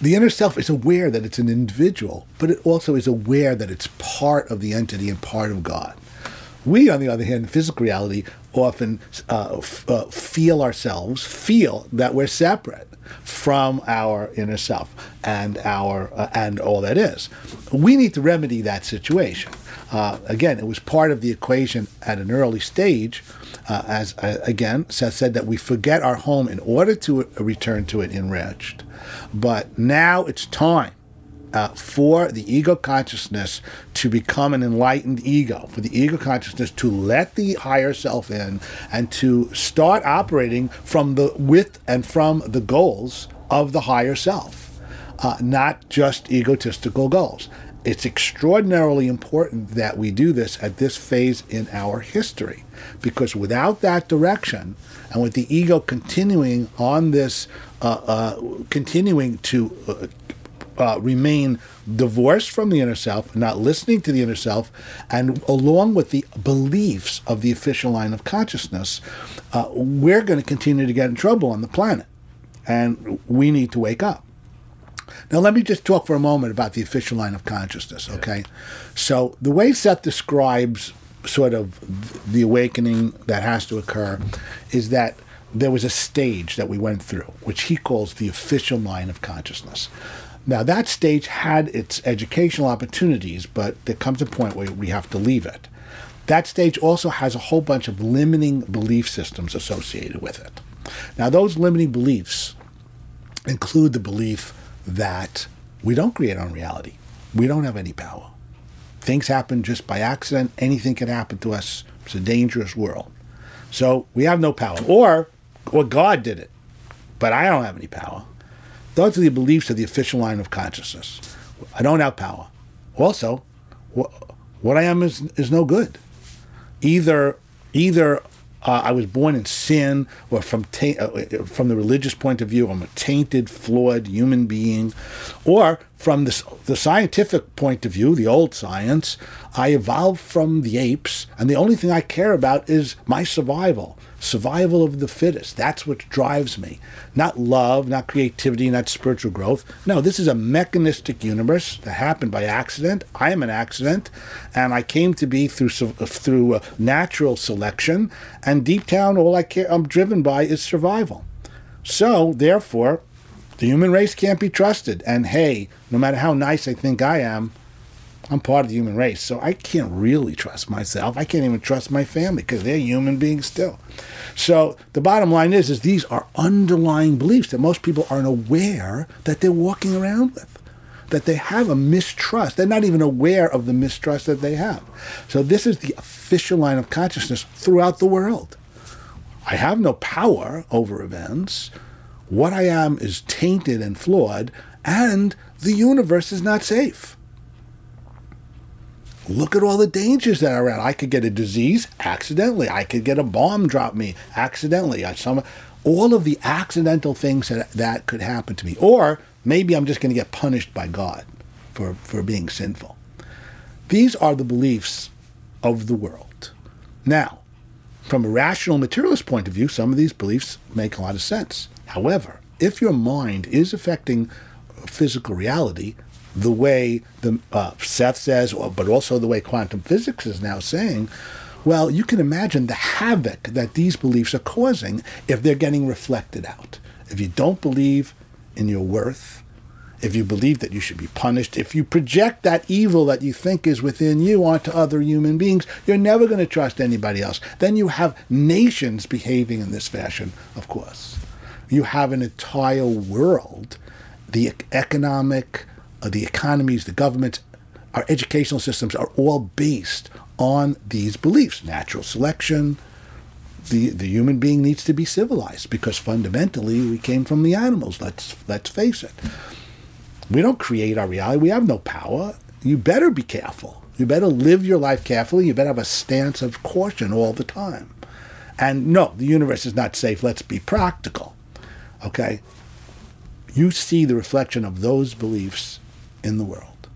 the inner self is aware that it's an individual, but it also is aware that it's part of the entity and part of God. We, on the other hand, in physical reality, often uh, f- uh, feel ourselves, feel that we're separate from our inner self and our uh, and all that is. We need to remedy that situation. Uh, again, it was part of the equation at an early stage. Uh, as uh, again, Seth said that we forget our home in order to return to it enriched. But now it's time uh, for the ego consciousness to become an enlightened ego, for the ego consciousness to let the higher self in and to start operating from the with and from the goals of the higher self, uh, not just egotistical goals. It's extraordinarily important that we do this at this phase in our history, because without that direction, and with the ego continuing on this, uh, uh, continuing to uh, remain divorced from the inner self, not listening to the inner self, and along with the beliefs of the official line of consciousness, uh, we're going to continue to get in trouble on the planet. And we need to wake up. Now, let me just talk for a moment about the official line of consciousness, okay? So, the way Seth describes sort of the awakening that has to occur is that there was a stage that we went through, which he calls the official line of consciousness. Now, that stage had its educational opportunities, but there comes a point where we have to leave it. That stage also has a whole bunch of limiting belief systems associated with it. Now, those limiting beliefs include the belief that we don't create our reality, we don't have any power. Things happen just by accident, anything can happen to us. It's a dangerous world. So we have no power. Or, or God did it, but I don't have any power. Those are the beliefs of the official line of consciousness. I don't have power. Also, what, what I am is, is no good. Either either uh, I was born in sin, or from ta- uh, from the religious point of view, I'm a tainted, flawed human being, or from the, the scientific point of view, the old science, I evolved from the apes, and the only thing I care about is my survival survival of the fittest. That's what drives me. Not love, not creativity, not spiritual growth. No, this is a mechanistic universe that happened by accident. I am an accident, and I came to be through through uh, natural selection. And deep down, all I care, I'm driven by is survival. So, therefore, the human race can't be trusted. And hey, no matter how nice I think I am, I'm part of the human race, so I can't really trust myself. I can't even trust my family because they're human beings still. So the bottom line is, is these are underlying beliefs that most people aren't aware that they're walking around with. That they have a mistrust. They're not even aware of the mistrust that they have. So this is the official line of consciousness throughout the world. I have no power over events. What I am is tainted and flawed, and the universe is not safe. Look at all the dangers that are around. I could get a disease accidentally. I could get a bomb drop me accidentally. I, some, all of the accidental things that, that could happen to me. Or maybe I'm just going to get punished by God for, for being sinful. These are the beliefs of the world. Now, from a rational materialist point of view, some of these beliefs make a lot of sense. However, if your mind is affecting physical reality, the way the uh, Seth says, but also the way quantum physics is now saying, Well, you can imagine the havoc that these beliefs are causing if they're getting reflected out. If you don't believe in your worth, if you believe that you should be punished, if you project that evil that you think is within you onto other human beings, you're never going to trust anybody else. Then you have nations behaving in this fashion, of course. You have an entire world, the economic, the economies, the governments, our educational systems are all based on these beliefs. Natural selection, the, the human being needs to be civilized because fundamentally we came from the animals. Let's let's face it. We don't create our reality. We have no power. You better be careful. You better live your life carefully. You better have a stance of caution all the time. And no, the universe is not safe. Let's be practical. Okay? You see the reflection of those beliefs in the world.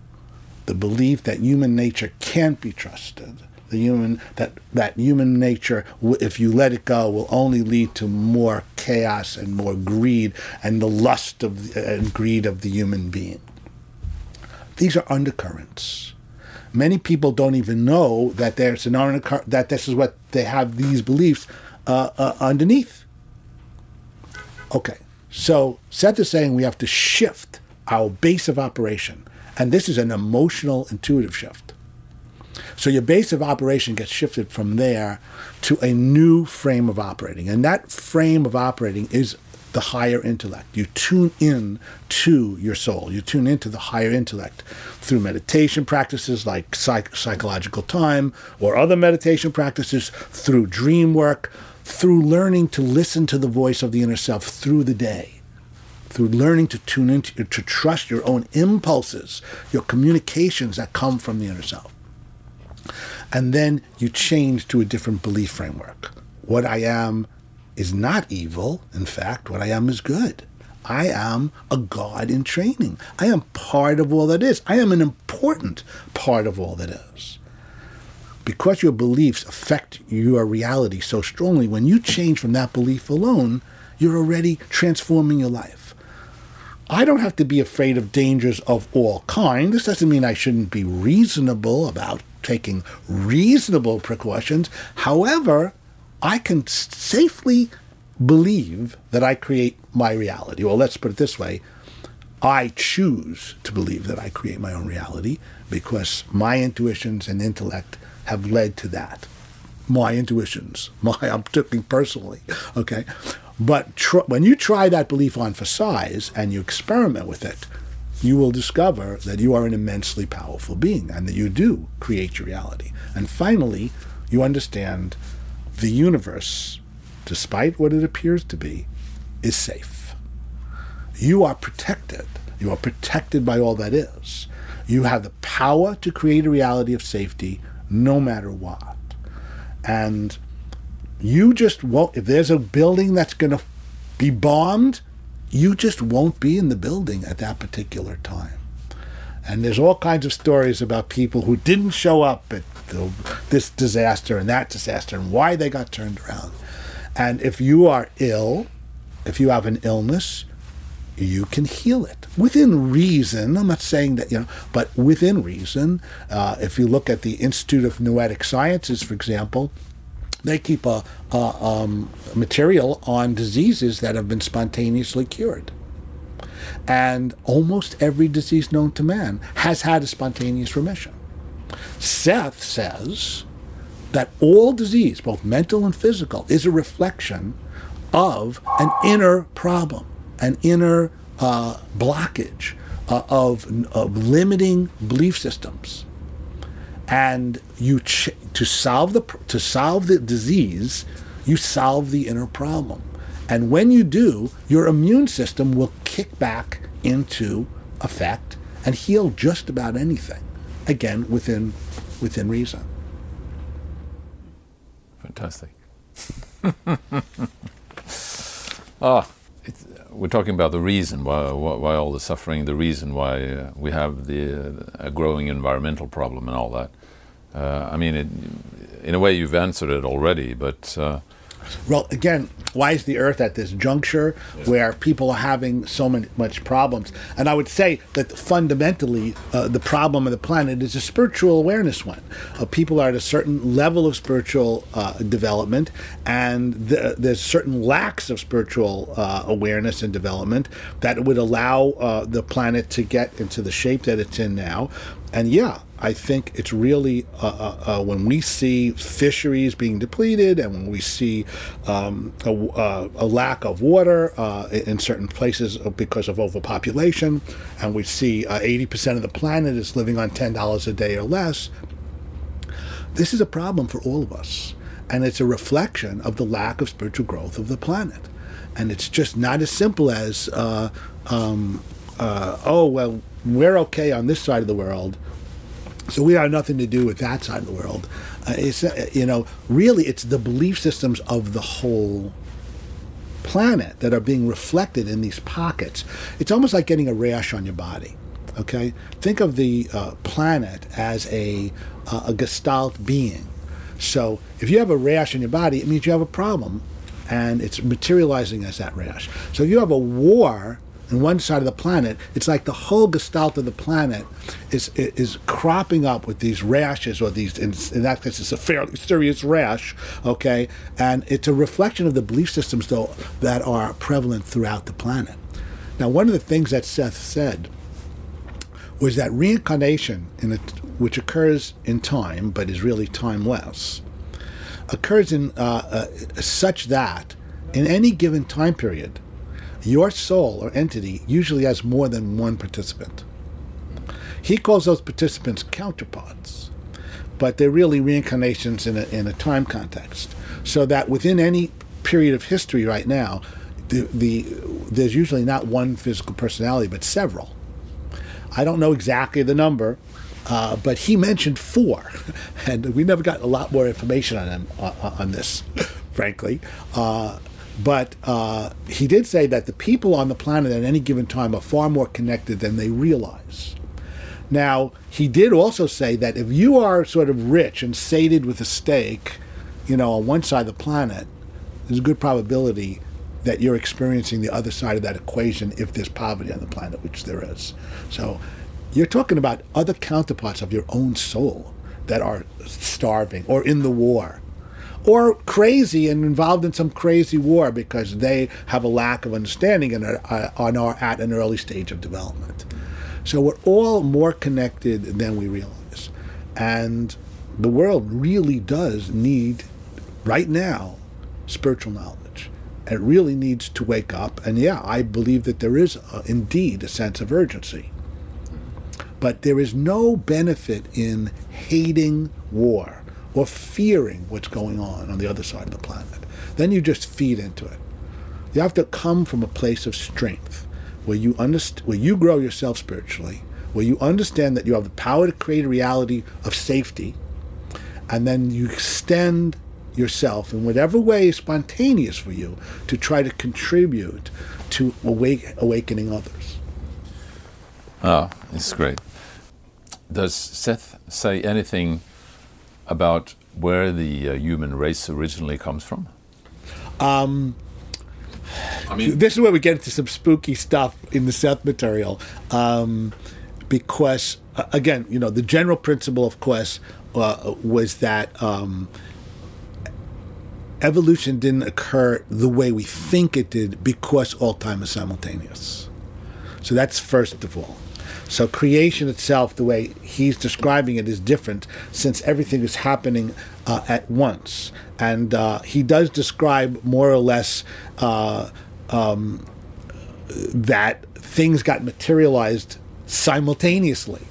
The belief that human nature can't be trusted. The human that that human nature, if you let it go, will only lead to more chaos and more greed and the lust of the, and greed of the human being. These are undercurrents. Many people don't even know that there's an undercurrent that this is what they have these beliefs uh, uh, underneath. Okay, so Seth is saying we have to shift our base of operation, and this is an emotional, intuitive shift. So your base of operation gets shifted from there to a new frame of operating, and that frame of operating is the higher intellect. You tune in to your soul. You tune into the higher intellect through meditation practices like psych- psychological time or other meditation practices, through dream work, through learning to listen to the voice of the inner self through the day through learning to tune into to trust your own impulses, your communications that come from the inner self. And then you change to a different belief framework. What I am is not evil. In fact, what I am is good. I am a God in training. I am part of all that is. I am an important part of all that is. Because your beliefs affect your reality so strongly, when you change from that belief alone, you're already transforming your life. I don't have to be afraid of dangers of all kind. This doesn't mean I shouldn't be reasonable about taking reasonable precautions. However, I can safely believe that I create my reality. Well, let's put it this way I choose to believe that I create my own reality because my intuitions and intellect have led to that. My intuitions, my I'm talking personally, okay. But tr- when you try that belief on for size and you experiment with it, you will discover that you are an immensely powerful being and that you do create your reality. And finally, you understand the universe, despite what it appears to be, is safe. You are protected. You are protected by all that is. You have the power to create a reality of safety no matter what. And you just won't, if there's a building that's going to be bombed, you just won't be in the building at that particular time. And there's all kinds of stories about people who didn't show up at the, this disaster and that disaster and why they got turned around. And if you are ill, if you have an illness, you can heal it within reason. I'm not saying that, you know, but within reason. Uh, if you look at the Institute of Noetic Sciences, for example, they keep a, a um, material on diseases that have been spontaneously cured. And almost every disease known to man has had a spontaneous remission. Seth says that all disease, both mental and physical, is a reflection of an inner problem, an inner uh, blockage uh, of, of limiting belief systems. And you ch- to solve the to solve the disease, you solve the inner problem. And when you do, your immune system will kick back into effect and heal just about anything. Again, within within reason. Fantastic. ah, we're talking about the reason why, why, why all the suffering, the reason why uh, we have the uh, a growing environmental problem and all that. Uh, I mean, it, in a way, you've answered it already, but uh, Well, again, why is the Earth at this juncture where people are having so many, much problems? And I would say that fundamentally, uh, the problem of the planet is a spiritual awareness one. Uh, people are at a certain level of spiritual uh, development, and th- there's certain lacks of spiritual uh, awareness and development that would allow uh, the planet to get into the shape that it's in now. And yeah, I think it's really uh, uh, uh, when we see fisheries being depleted and when we see um, a, uh, a, lack of water uh, in certain places because of overpopulation, and we see 80% uh, of the planet is living on $10 a day or less, this is a problem for all of us. And it's a reflection of the lack of spiritual growth of the planet. And it's just not as simple as, um, oh, well, we're okay on this side of the world so we have nothing to do with that side of the world. Uh, it's uh, you know really it's the belief systems of the whole planet that are being reflected in these pockets. It's almost like getting a rash on your body. Okay, think of the uh, planet as a uh, a gestalt being. So if you have a rash on your body, it means you have a problem, and it's materializing as that rash. So if you have a war on one side of the planet, it's like the whole gestalt of the planet is is cropping up with these rashes or these. In, in that case, it's a fairly serious rash. Okay, and it's a reflection of the belief systems though that are prevalent throughout the planet. Now, one of the things that Seth said was that reincarnation, in a, which occurs in time but is really timeless, occurs in uh, uh, such that in any given time period your soul or entity usually has more than one participant. He calls those participants counterparts, but they're really reincarnations in a, in a time context. So that within any period of history right now, the, the, there's usually not one physical personality, but several. I don't know exactly the number, uh, but he mentioned four, and we never got a lot more information on him uh, on this, frankly. Uh, but uh, he did say that the people on the planet at any given time are far more connected than they realize. Now, he did also say that if you are sort of rich and sated with a steak, you know, on one side of the planet, there's a good probability that you're experiencing the other side of that equation if there's poverty on the planet, which there is. So you're talking about other counterparts of your own soul that are starving or in the war or crazy and involved in some crazy war because they have a lack of understanding and are, uh, are at an early stage of development. So we're all more connected than we realize. And the world really does need, right now, spiritual knowledge. It really needs to wake up. And yeah, I believe that there is a, indeed a sense of urgency. But there is no benefit in hating war or fearing what's going on on the other side of the planet. Then you just feed into it. You have to come from a place of strength where you underst- where you grow yourself spiritually, where you understand that you have the power to create a reality of safety, and then you extend yourself in whatever way is spontaneous for you to try to contribute to awake, awakening others. Ah, it's great. Does Seth say anything about where the uh, human race originally comes from? Um, I mean, this is where we get into some spooky stuff in the Seth material, um, because uh, again, you know, the general principle, of course, uh, was that um, evolution didn't occur the way we think it did because all time is simultaneous. So that's first of all. So creation itself, the way he's describing it, is different since everything is happening uh, at once. And uh, he does describe more or less uh, um, that things got materialized simultaneously.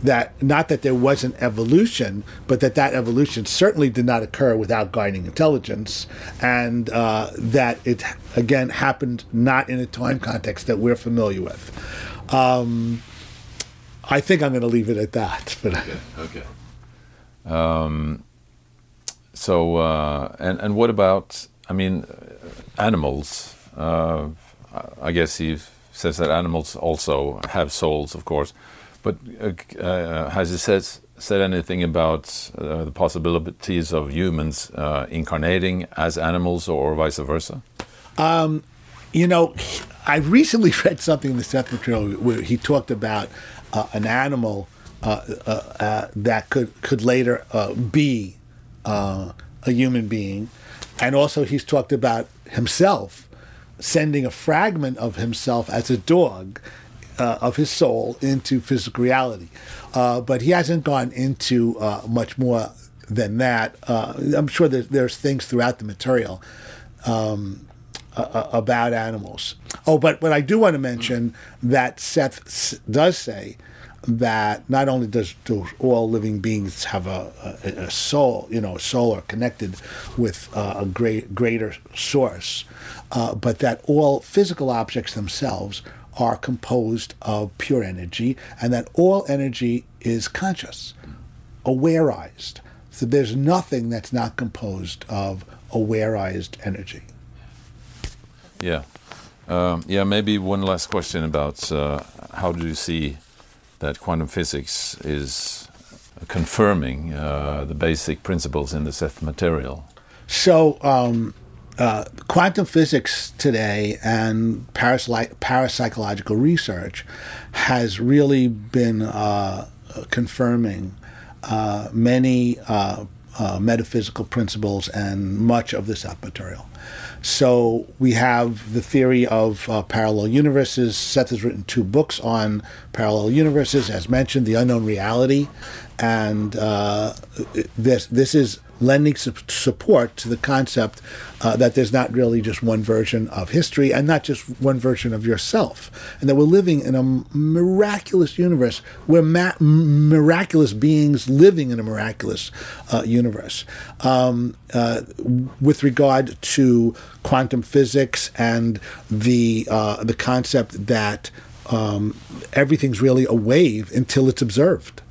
That not that there wasn't evolution, but that that evolution certainly did not occur without guiding intelligence, and uh, that it again happened not in a time context that we're familiar with. Um, I think I'm going to leave it at that. But okay. okay. Um, so uh, and and what about? I mean, animals. Uh, I guess he says that animals also have souls, of course. But uh, uh as he says, said anything about uh, the possibilities of humans uh, incarnating as animals or vice versa? You know, I recently read something in the Seth material where he talked about uh, an animal uh, uh, uh, that could could later uh, be a human being, and also he's talked about himself sending a fragment of himself as a dog. Uh, of his soul into physical reality, uh, but he hasn't gone into uh, much more than that. I'm sure there's, there's things throughout the material um, uh, about animals. Oh, but but I do want to mention that Seth does say that not only does do all living beings have a, a, a soul, you know, a soul are connected with uh, a great greater source, uh, but that all physical objects themselves are composed of pure energy, and that all energy is conscious, awareized. So there's nothing that's not composed of awareized energy. Yeah. Um, yeah, maybe one last question about uh, how do you see that quantum physics is confirming uh, the basic principles in the Seth material? So, um, uh, quantum physics today and parapsychological research has really been uh, confirming uh, many uh, metaphysical principles and much of the Seth material. So we have the theory of uh, parallel universes. Seth has written two books on parallel universes, as mentioned, the unknown reality, and uh, this this is lending su- support to the concept uh, that there's not really just one version of history and not just one version of yourself, and that we're living in a miraculous universe. We're ma- miraculous beings living in a miraculous uh, universe. Um, uh, with regard to quantum physics and the uh, the concept that um, everything's really a wave until it's observed,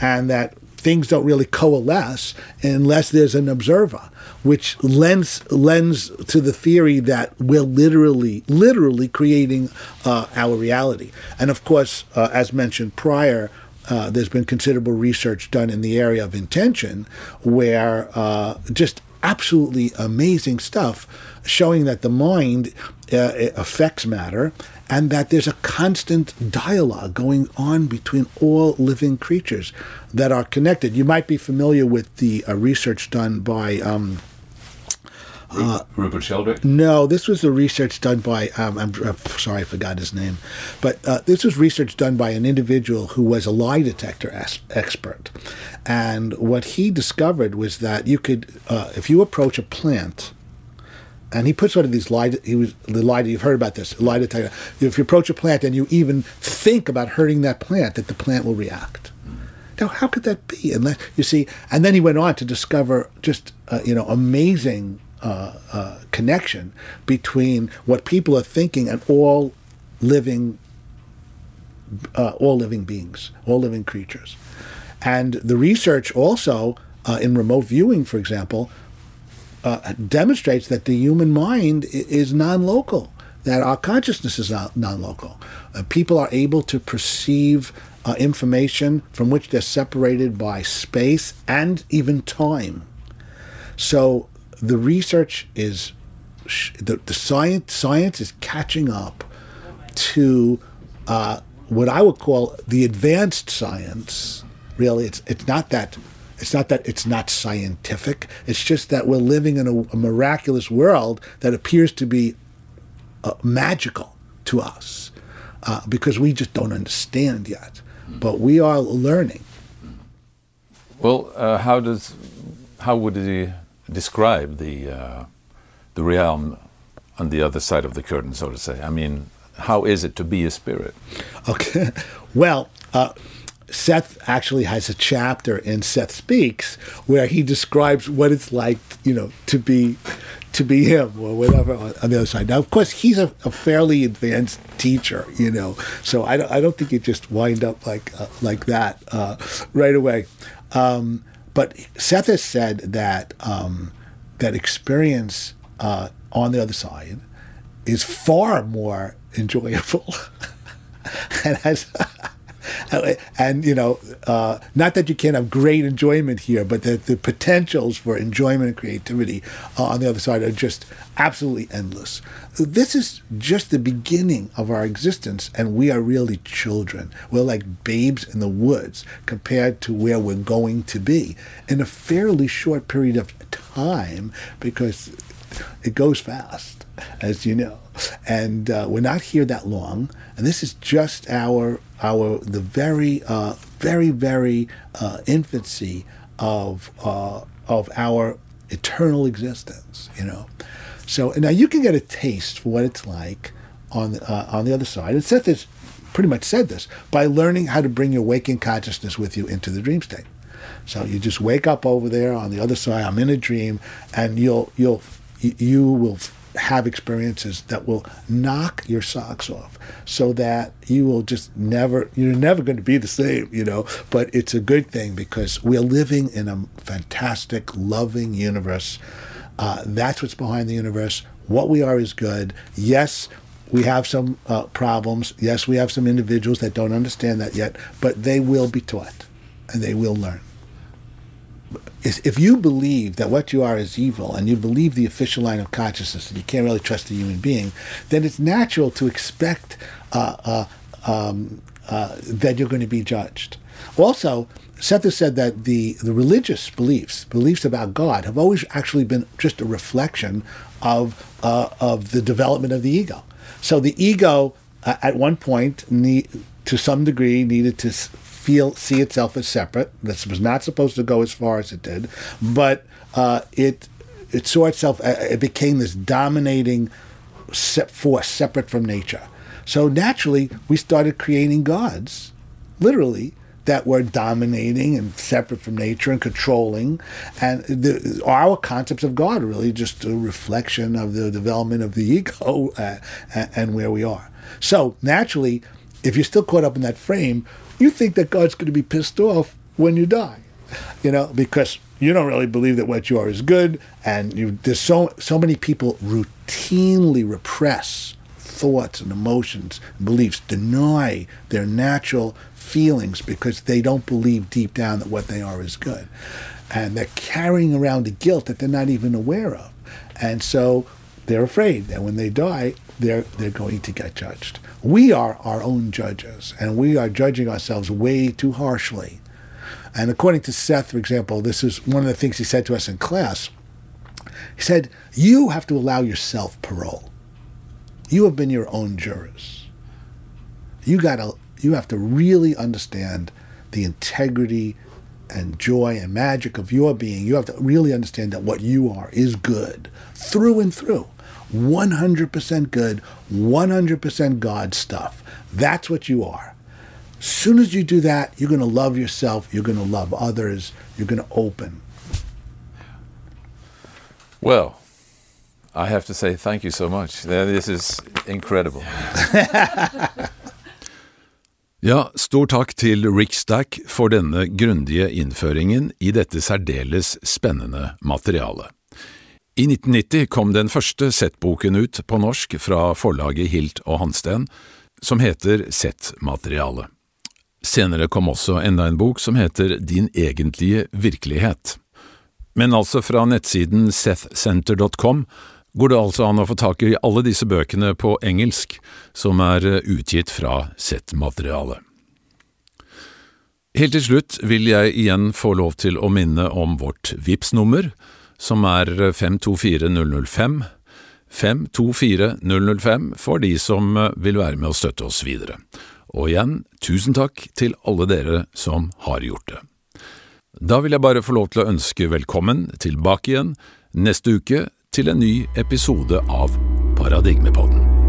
and that things don't really coalesce unless there's an observer, which lends lends to the theory that we're literally literally creating uh, our reality. And of course, uh, as mentioned prior. Uh, there's been considerable research done in the area of intention, where uh, just absolutely amazing stuff showing that the mind uh, affects matter and that there's a constant dialogue going on between all living creatures that are connected. You might be familiar with the uh, research done by. Um, Rupert Sheldrake? no, this was the research done by, um, I'm, I'm sorry, I forgot his name, but uh, this was research done by an individual who was a lie detector as- expert. And what he discovered was that you could, uh, if you approach a plant, and he puts one of these lie, he was the lie, you've heard about this, lie detector. If you approach a plant and you even think about hurting that plant, that the plant will react. Now, how could that be? And you see, and then he went on to discover just uh, you know amazing uh, uh, connection between what people are thinking and all living, uh, all living beings, all living creatures, and the research also uh, in remote viewing, for example, uh, demonstrates that the human mind is non-local, that our consciousness is non-local. Uh, people are able to perceive uh, information from which they're separated by space and even time. So the research is the, the science science is catching up to uh, what I would call the advanced science. Really, it's it's not that it's not that it's not scientific. It's just that we're living in a, a miraculous world that appears to be uh, magical to us uh, because we just don't understand yet. But we are learning. Well, uh, how does how would he describe the uh, the realm on the other side of the curtain, so to say? I mean, how is it to be a spirit? Okay. Well, uh, Seth actually has a chapter in Seth Speaks where he describes what it's like, you know, to be to be him or whatever on, the other side. Now, of course, he's a, a fairly advanced teacher, you know, so I don't, I don't think you just wind up like uh, like that uh, right away. Um, but Seth has said that um, that experience uh, on the other side is far more enjoyable and has and you know, uh, not that you can't have great enjoyment here, but that the potentials for enjoyment and creativity uh, on the other side are just absolutely endless. This is just the beginning of our existence, and we are really children. We're like babes in the woods compared to where we're going to be in a fairly short period of time because it goes fast, as you know. And uh, we're not here that long, and this is just our our the very uh, very very uh, infancy of uh, of our eternal existence. You know, so now you can get a taste for what it's like on uh, on the other side. And Seth has pretty much said this by learning how to bring your waking consciousness with you into the dream state. So you just wake up over there on the other side. I'm in a dream, and you'll you'll you will have experiences that will knock your socks off so that you will just never you're never going to be the same you know? But it's a good thing because we're living in a fantastic loving universe. Uh, that's what's behind the universe. What we are is good. Yes we have some uh, problems. Yes we have some individuals that don't understand that yet but they will be taught and they will learn is if you believe that what you are is evil and you believe the official line of consciousness and you can't really trust a human being, then it's natural to expect uh, uh, um, uh, that you're going to be judged. Also, Seth has said that the, the religious beliefs, beliefs about God, have always actually been just a reflection of, uh, of the development of the ego. So the ego, uh, at one point, need, to some degree, needed to feel see itself as separate. This was not supposed to go as far as it did, but uh, it it saw itself. Uh, it became this dominating force separate from nature. So naturally, we started creating gods, literally that were dominating and separate from nature and controlling. And the, our concepts of God are really just a reflection of the development of the ego uh, and where we are. So naturally, if you're still caught up in that frame, you think that God's going to be pissed off when you die, you know, because you don't really believe that what you are is good, and you, there's so so many people routinely repress thoughts and emotions, and beliefs, deny their natural feelings because they don't believe deep down that what they are is good, and they're carrying around a guilt that they're not even aware of, and so they're afraid that when they die, they're they're going to get judged. We are our own judges, and we are judging ourselves way too harshly. And according to Seth, for example, this is one of the things he said to us in class. He said, You have to allow yourself parole. You have been your own jurors. You gotta you have to really understand the integrity and joy and magic of your being. You have to really understand that what you are is good through and through. 100% good, 100% God stuff. That's what you are. As soon as you do that, you're going to love yourself, you're going to love others, you're going to open. Well, I have to say thank you so much. This is incredible. ja, stor takk til Rick Stack for denne grundige innføringen i dette særdeles spennende materialet. I 1990 kom den første Z-boken ut på norsk fra forlaget Hilt og Hansten, som heter Z-materiale. Senere kom også enda en bok som heter Din egentlige virkelighet. Men altså fra nettsiden sethcenter.com går det altså an å få tak i alle disse bøkene på engelsk, som er utgitt fra Z-materiale. Helt til slutt vil jeg igjen få lov til å minne om vårt VIPS nummer som er 524005. 524005 for de som eh, vil være med å støtte oss videre. Og igjen, tusen takk til alle dere som har gjort det. Da vil jeg bare få lov til å ønske velkommen tilbake igjen neste uke til en ny episode av Paradigmepodden.